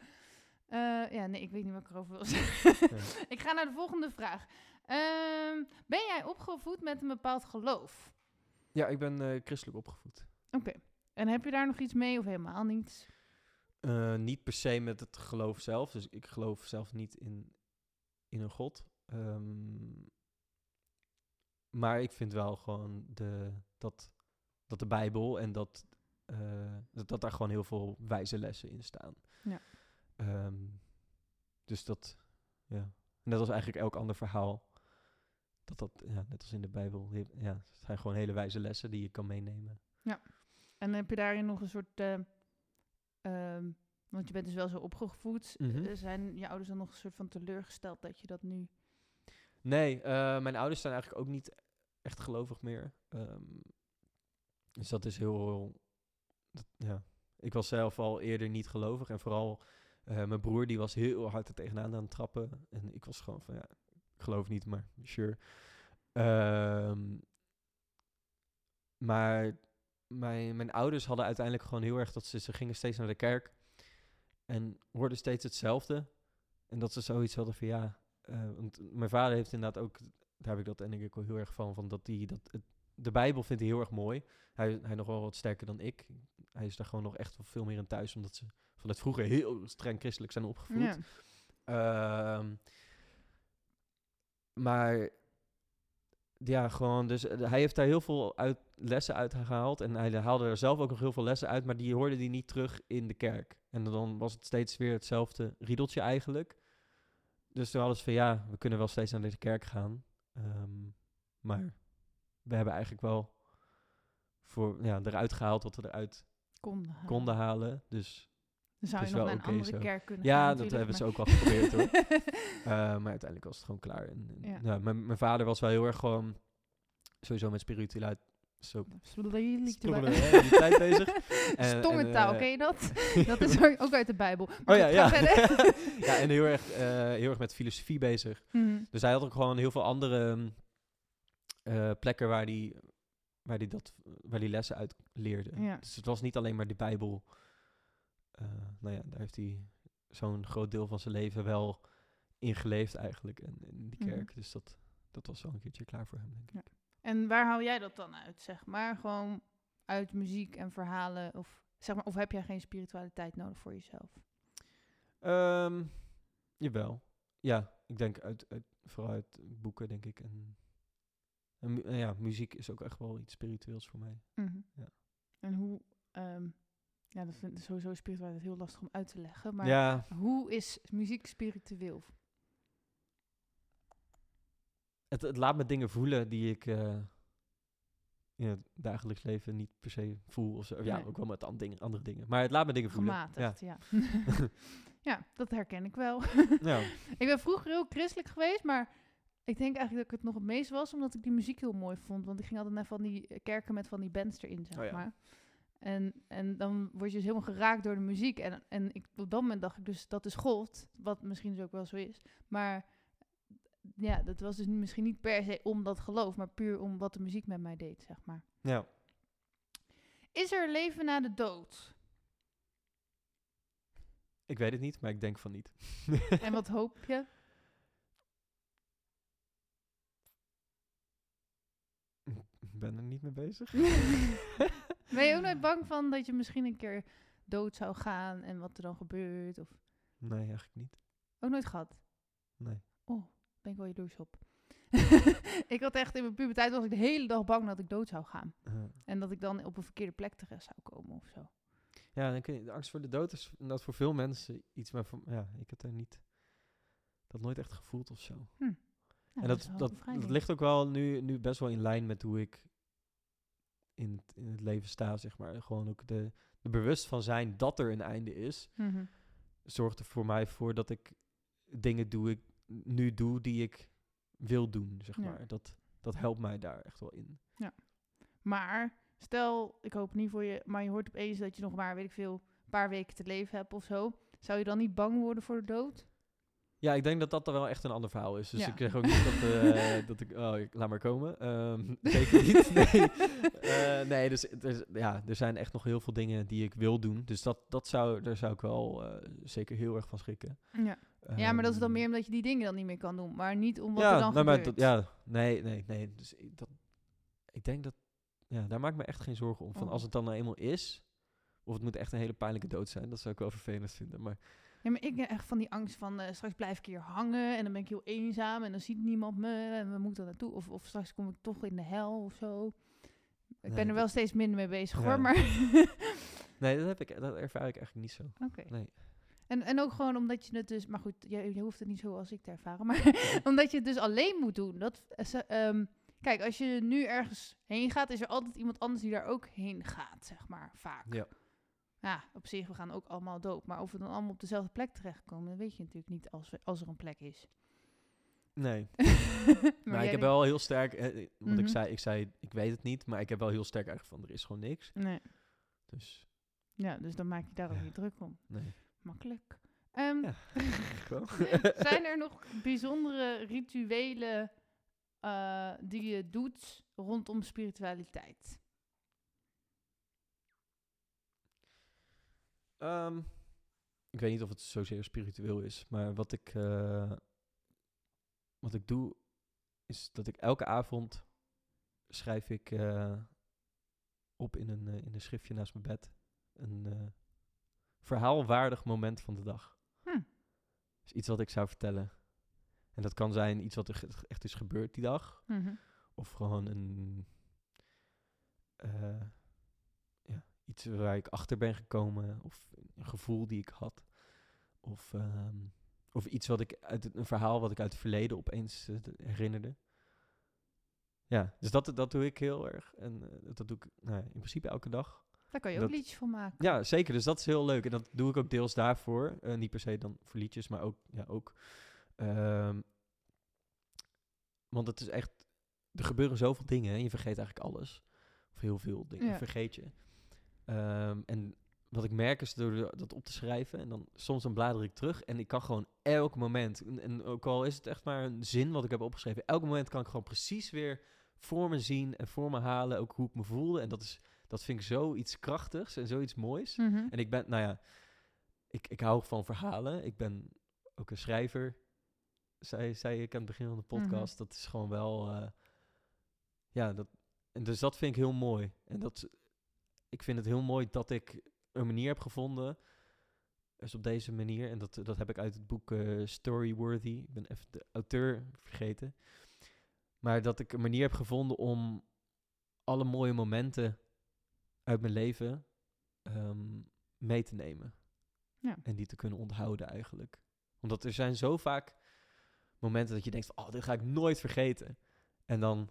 Eh, ja, nee, ik weet niet wat ik erover wil zeggen. Ja. ik ga naar de volgende vraag. Ehm, ben jij opgevoed met een bepaald geloof? Ja, ik ben eh, christelijk opgevoed. Oké. En heb je daar nog iets mee of helemaal niets? Eh, niet per se met het geloof zelf. Dus ik geloof zelf niet in, in een god. Ehm, maar ik vind wel gewoon de, dat, dat de Bijbel en dat, eh, dat, dat daar gewoon heel veel wijze lessen in staan. Ja. Ehm, dus dat, ja. Net als eigenlijk elk ander verhaal. Dat dat, ja, net als in de Bijbel, ja, het zijn gewoon hele wijze lessen die je kan meenemen. En heb je daarin nog een soort... ehm, want je bent dus wel zo opgevoed. Mhm. Eh, zijn je ouders dan nog een soort van teleurgesteld dat je dat nu... Nee, eh, mijn ouders zijn eigenlijk ook niet echt gelovig meer. Ehm, dus dat is heel... dat- ja. Ik was zelf al eerder niet gelovig. En vooral eh, mijn broer, die was heel hard er tegenaan aan het trappen. En ik was gewoon van, ja, ik geloof niet, maar sure. Ehm, maar mijn, mijn ouders hadden uiteindelijk gewoon heel erg dat ze, ze gingen steeds naar de kerk. En hoorden steeds hetzelfde. En dat ze zoiets hadden van, ja, eh, want mijn vader heeft inderdaad ook, daar heb ik dat denk ik ook heel erg van, van dat die, dat het, de Bijbel vindt hij heel erg mooi. Hij, hij nog wel wat sterker dan ik. Hij is daar gewoon nog echt veel meer in thuis, omdat ze vanuit vroeger heel streng christelijk zijn opgevoed. Ja. Ehm, maar ja, gewoon, dus eh, hij heeft daar heel veel uit, lessen uit gehaald. En hij haalde er zelf ook nog heel veel lessen uit, maar die hoorde hij niet terug in de kerk. En dan was het steeds weer hetzelfde riedeltje eigenlijk. Dus toen hadden ze van ja, we kunnen wel steeds naar de kerk gaan. ehm, maar we hebben eigenlijk wel voor, ja, eruit gehaald wat we eruit Konden halen. konden halen. Dus Dan zou je nog naar een andere zo. kerk kunnen ja, gaan dat hebben ze ook wel geprobeerd hoor. Eh, maar uiteindelijk was het gewoon klaar. En, en Ja. ja. mijn, mijn vader was wel heel erg gewoon sowieso met spiritualiteit. Zo Spiritualiteit. bezig. En- Stongentaal, en, eh, ken je dat? dat is ook uit de Bijbel. Oh ja, ja. ja, en heel erg, eh, heel erg met filosofie bezig. Mhm. Dus hij had ook gewoon heel veel andere plekken waar hij waar die dat, waar die lessen uit leerde. Ja. Dus het was niet alleen maar de Bijbel. Eh, nou ja, daar heeft hij zo'n groot deel van zijn leven wel in geleefd eigenlijk. En in die Mhm. kerk. Dus dat, dat was wel een keertje klaar voor hem, denk ik. En waar hou jij dat dan uit, zeg maar? Gewoon uit muziek en verhalen? Of, zeg maar, of heb jij geen spiritualiteit nodig voor jezelf? Ehm, jawel. Ja, ik denk uit, uit, vooral uit boeken, denk ik. En, en ja, muziek is ook echt wel iets spiritueels voor mij. Mhm. Ja. En hoe... ehm, ja, dat vind ik sowieso spiritualiteit heel lastig om uit te leggen. Maar ja, hoe is muziek spiritueel? het, het laat me dingen voelen die ik eh, in het dagelijks leven niet per se voel. Of zo. Ja, Nee. ook wel met dingen, andere dingen. Maar het laat me dingen voelen. Gematigd, ja. Ja. dat herken ik wel. Ja. ik ben vroeger heel christelijk geweest, maar ik denk eigenlijk dat ik het nog het meest was, omdat ik die muziek heel mooi vond. Want ik ging altijd naar van die eh, kerken met van die bands erin, zeg Oh maar. En, en dan word je dus helemaal geraakt door de muziek. En, en ik, op dat moment dacht ik dus, dat is God. Wat misschien dus ook wel zo is. Maar ja, dat was dus misschien niet per se om dat geloof, maar puur om wat de muziek met mij deed, zeg maar. ja. Is er leven na de dood? Ik weet het niet, maar ik denk van niet. En wat hoop je? Ik ben er niet mee bezig. ben je ook nooit bang van dat je misschien een keer dood zou gaan en wat er dan gebeurt? Of Nee, eigenlijk niet. ook nooit gehad? Nee. Oh, ben ik wel jaloers op. ik had echt in mijn puberteit was ik de hele dag bang dat ik dood zou gaan. En dat ik dan op een verkeerde plek terecht zou komen of zo. ja, dan kun je, de angst voor de dood is dat voor veel mensen iets, maar voor, ja, ik heb daar niet, dat nooit echt gevoeld of zo. Ja, en dat, dat, dat ligt ook wel nu, nu best wel in lijn met hoe ik in het, in het leven sta, zeg maar. Gewoon ook de, de bewust van zijn dat er een einde is, Mhm. zorgt er voor mij voor dat ik dingen doe, ik nu doe die ik wil doen, zeg Ja. maar. Dat, dat helpt mij daar echt wel in. Maar stel, ik hoop niet voor je, maar je hoort opeens dat je nog maar, weet ik veel, een paar weken te leven hebt of zo. Zou je dan niet bang worden voor de dood? Ja, ik denk dat dat dan wel echt een ander verhaal is. Dus Ja. ik zeg ook niet dat, eh, dat ik... Oh, ik, laat maar komen. Ehm, zeker niet. Nee, Eh, nee dus, dus ja, er zijn echt nog heel veel dingen die ik wil doen. Dus dat, dat zou, daar zou ik wel eh, zeker heel erg van schrikken. Ja. ja, maar dat is dan Ehm, meer omdat je die dingen dan niet meer kan doen. Maar niet om wat ja, er dan maar gebeurt. dat, ja, nee, nee, nee. Dus ik, dat, ik denk dat... Ja, daar maak ik me echt geen zorgen om. Van Oh. als het dan nou eenmaal is... Of het moet echt een hele pijnlijke dood zijn. Dat zou ik wel vervelend vinden. Maar Ja, maar ik heb echt van die angst van eh, straks blijf ik hier hangen en dan ben ik heel eenzaam en dan ziet niemand me en we moeten naartoe. Of, of straks kom ik toch in de hel of zo. Ik Nee, ben er wel steeds minder mee bezig Ja. hoor, maar... nee, dat, heb ik, dat ervaar ik eigenlijk niet zo. Oké. Nee. En, en ook gewoon omdat je het dus... Maar goed, je, je hoeft het niet zo als ik te ervaren. Maar omdat je het dus alleen moet doen. Dat, eh, ehm, kijk, als je nu ergens heen gaat... is er altijd iemand anders die daar ook heen gaat, zeg maar. Vaak. Ja. Ja, op zich, we gaan ook allemaal dood. Maar of we dan allemaal op dezelfde plek terechtkomen... dat weet je natuurlijk niet als, we, als er een plek is. Nee. maar ik heb wel heel sterk, eh, eh, want Mhm. ik, zei, ik zei, ik weet het niet, maar ik heb wel heel sterk eigenlijk van, er is gewoon niks. Nee. Dus, Ja, dus dan maak je daar ook Ja. niet druk om. nee. Makkelijk. Ehm, Ja. Zijn er nog bijzondere rituelen eh, die je doet rondom spiritualiteit? Ehm, ik weet niet of het zozeer spiritueel is, maar wat ik, eh, wat ik doe, is dat ik elke avond schrijf ik eh, op in een, eh, in een schriftje naast mijn bed een verhaalwaardig moment van de dag. Hm. Dus iets wat ik zou vertellen. En dat kan zijn iets wat er echt is gebeurd die dag. Mhm. Of gewoon een. eh, ja, iets waar ik achter ben gekomen. Of een gevoel die ik had. Of, ehm, of iets wat ik uit het- een verhaal wat ik uit het verleden opeens eh, de- herinnerde. Ja, dus dat, dat doe ik heel erg. En eh, dat doe ik nou, in principe elke dag. Daar kan je ook liedjes van maken. Ja, zeker. Dus dat is heel leuk. En dat doe ik ook deels daarvoor. Eh, niet per se dan voor liedjes, maar ook. Ja, ook ehm, want het is echt. Er gebeuren zoveel dingen en je vergeet eigenlijk alles. Of heel veel dingen Ja. vergeet je. Ehm, en wat ik merk is door dat op te schrijven. En dan soms dan blader ik terug. En ik kan gewoon elk moment. En, en ook al is het echt maar een zin wat ik heb opgeschreven. Elk moment kan ik gewoon precies weer voor me zien en voor me halen. Ook hoe ik me voelde. En dat is dat vind ik zoiets krachtigs en zoiets moois. Mhm. En ik ben, nou ja, ik, ik hou van verhalen. Ik ben ook een schrijver, zei, zei ik aan het begin van de Mhm. podcast. Dat is gewoon wel, eh, ja, dat, en dus dat vind ik heel mooi. En dat, ik vind het heel mooi dat ik een manier heb gevonden, dus op deze manier. En dat, dat heb ik uit het boek eh, Storyworthy. Ik ben even de auteur vergeten. Maar dat ik een manier heb gevonden om alle mooie momenten uit mijn leven ehm, mee te nemen. Ja. En die te kunnen onthouden eigenlijk. Omdat er zijn zo vaak momenten dat je denkt, van, oh, dit ga ik nooit vergeten. En dan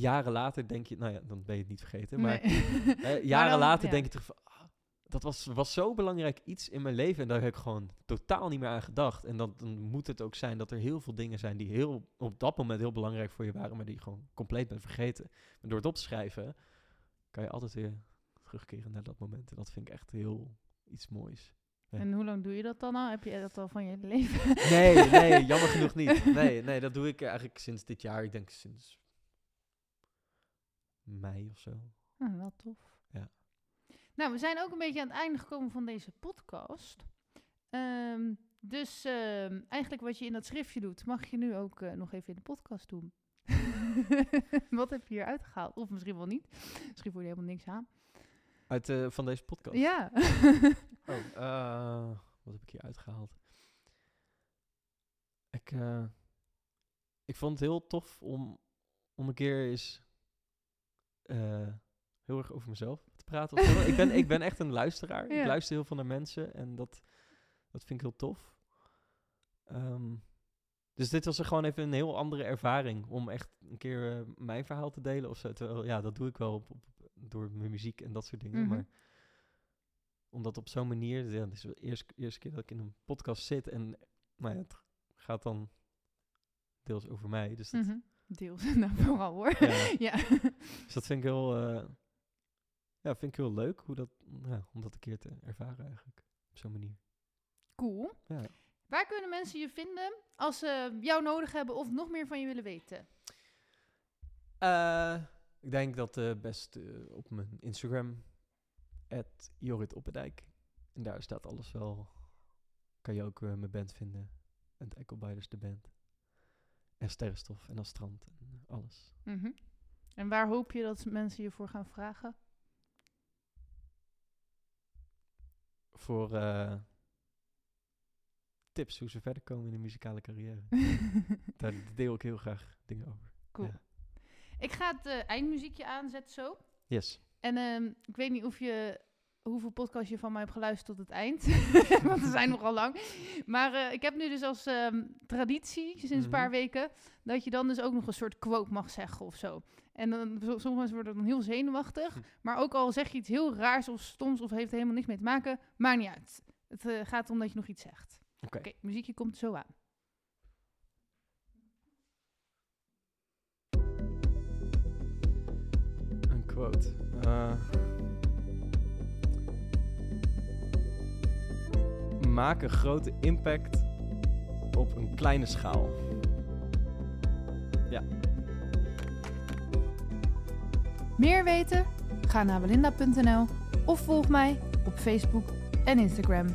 jaren later denk je, nou ja, dan ben je het niet vergeten. Maar Nee. eh, jaren dan- later ja. denk je terug van, ah, dat was, was zo belangrijk iets in mijn leven. En daar heb ik gewoon totaal niet meer aan gedacht. En dan, dan moet het ook zijn dat er heel veel dingen zijn die heel, op dat moment heel belangrijk voor je waren. Maar die je gewoon compleet bent vergeten. Maar door het op te schrijven, kan je altijd weer terugkeren naar dat moment. En dat vind ik echt heel iets moois. Ja. En hoe lang doe je dat dan al? Heb je dat al van je leven? Nee, nee, jammer genoeg niet. Nee, nee, dat doe ik eigenlijk sinds dit jaar. Ik denk sinds mei of zo. Ah, wel tof. Ja. Nou, we zijn ook een beetje aan het einde gekomen van deze podcast. Ehm, dus ehm, eigenlijk wat je in dat schriftje doet, mag je nu ook eh, nog even in de podcast doen. wat heb je hier uitgehaald? Of misschien wel niet. Misschien voel je helemaal niks aan. Uit, eh, van deze podcast? Ja. Oh, eh, wat heb ik hier uitgehaald? Ik, ik vond het heel tof om, om een keer eens eh, heel erg over mezelf te praten. ik, ben, ik ben echt een luisteraar. Ja. Ik luister heel veel naar mensen en dat, dat vind ik heel tof. Ehm, dus dit was er gewoon even een heel andere ervaring om echt een keer eh, mijn verhaal te delen of zo. Terwijl, ja, dat doe ik wel op, op, door mijn muziek en dat soort dingen. Mhm. Maar omdat op zo'n manier, ja, het is de eerste, eerste keer dat ik in een podcast zit en nou ja, het gaat dan deels over mij. Dus dat, Mhm. Deels. nou, vooral hoor. Ja. ja. dus dat vind ik heel, eh, ja, vind ik heel leuk hoe dat, ja, om dat een keer te ervaren eigenlijk. Op zo'n manier. Cool. Ja. Waar kunnen mensen je vinden als ze jou nodig hebben of nog meer van je willen weten? Eh, ik denk dat eh best eh, op mijn Instagram, Jorrit Oppendijk. En daar staat alles wel. Kan je ook mijn band vinden. En Echobijders de band. En Sterrenstof en dan Strand en alles. Mhm. En waar hoop je dat mensen je voor gaan vragen? Voor eh, tips hoe ze verder komen in de muzikale carrière. daar deel ik heel graag dingen over. Cool. Ja. Ik ga het eh, eindmuziekje aanzetten zo. Yes. En ehm, ik weet niet of je, hoeveel podcasts je van mij hebt geluisterd tot het eind. Want ze zijn nogal lang. Maar eh, ik heb nu dus als ehm, traditie, sinds een paar Mhm. weken, dat je dan dus ook nog een soort quote mag zeggen of zo. En dan, sommige mensen worden dan heel zenuwachtig. Hm. Maar ook al zeg je iets heel raars of stoms of heeft er helemaal niks mee te maken, maakt niet uit. Het eh, gaat om dat je nog iets zegt. Oké. Muziekje komt zo aan. Een quote. Eh, maak een grote impact op een kleine schaal. Meer weten? Ga naar belinda.nl of volg mij op Facebook en Instagram.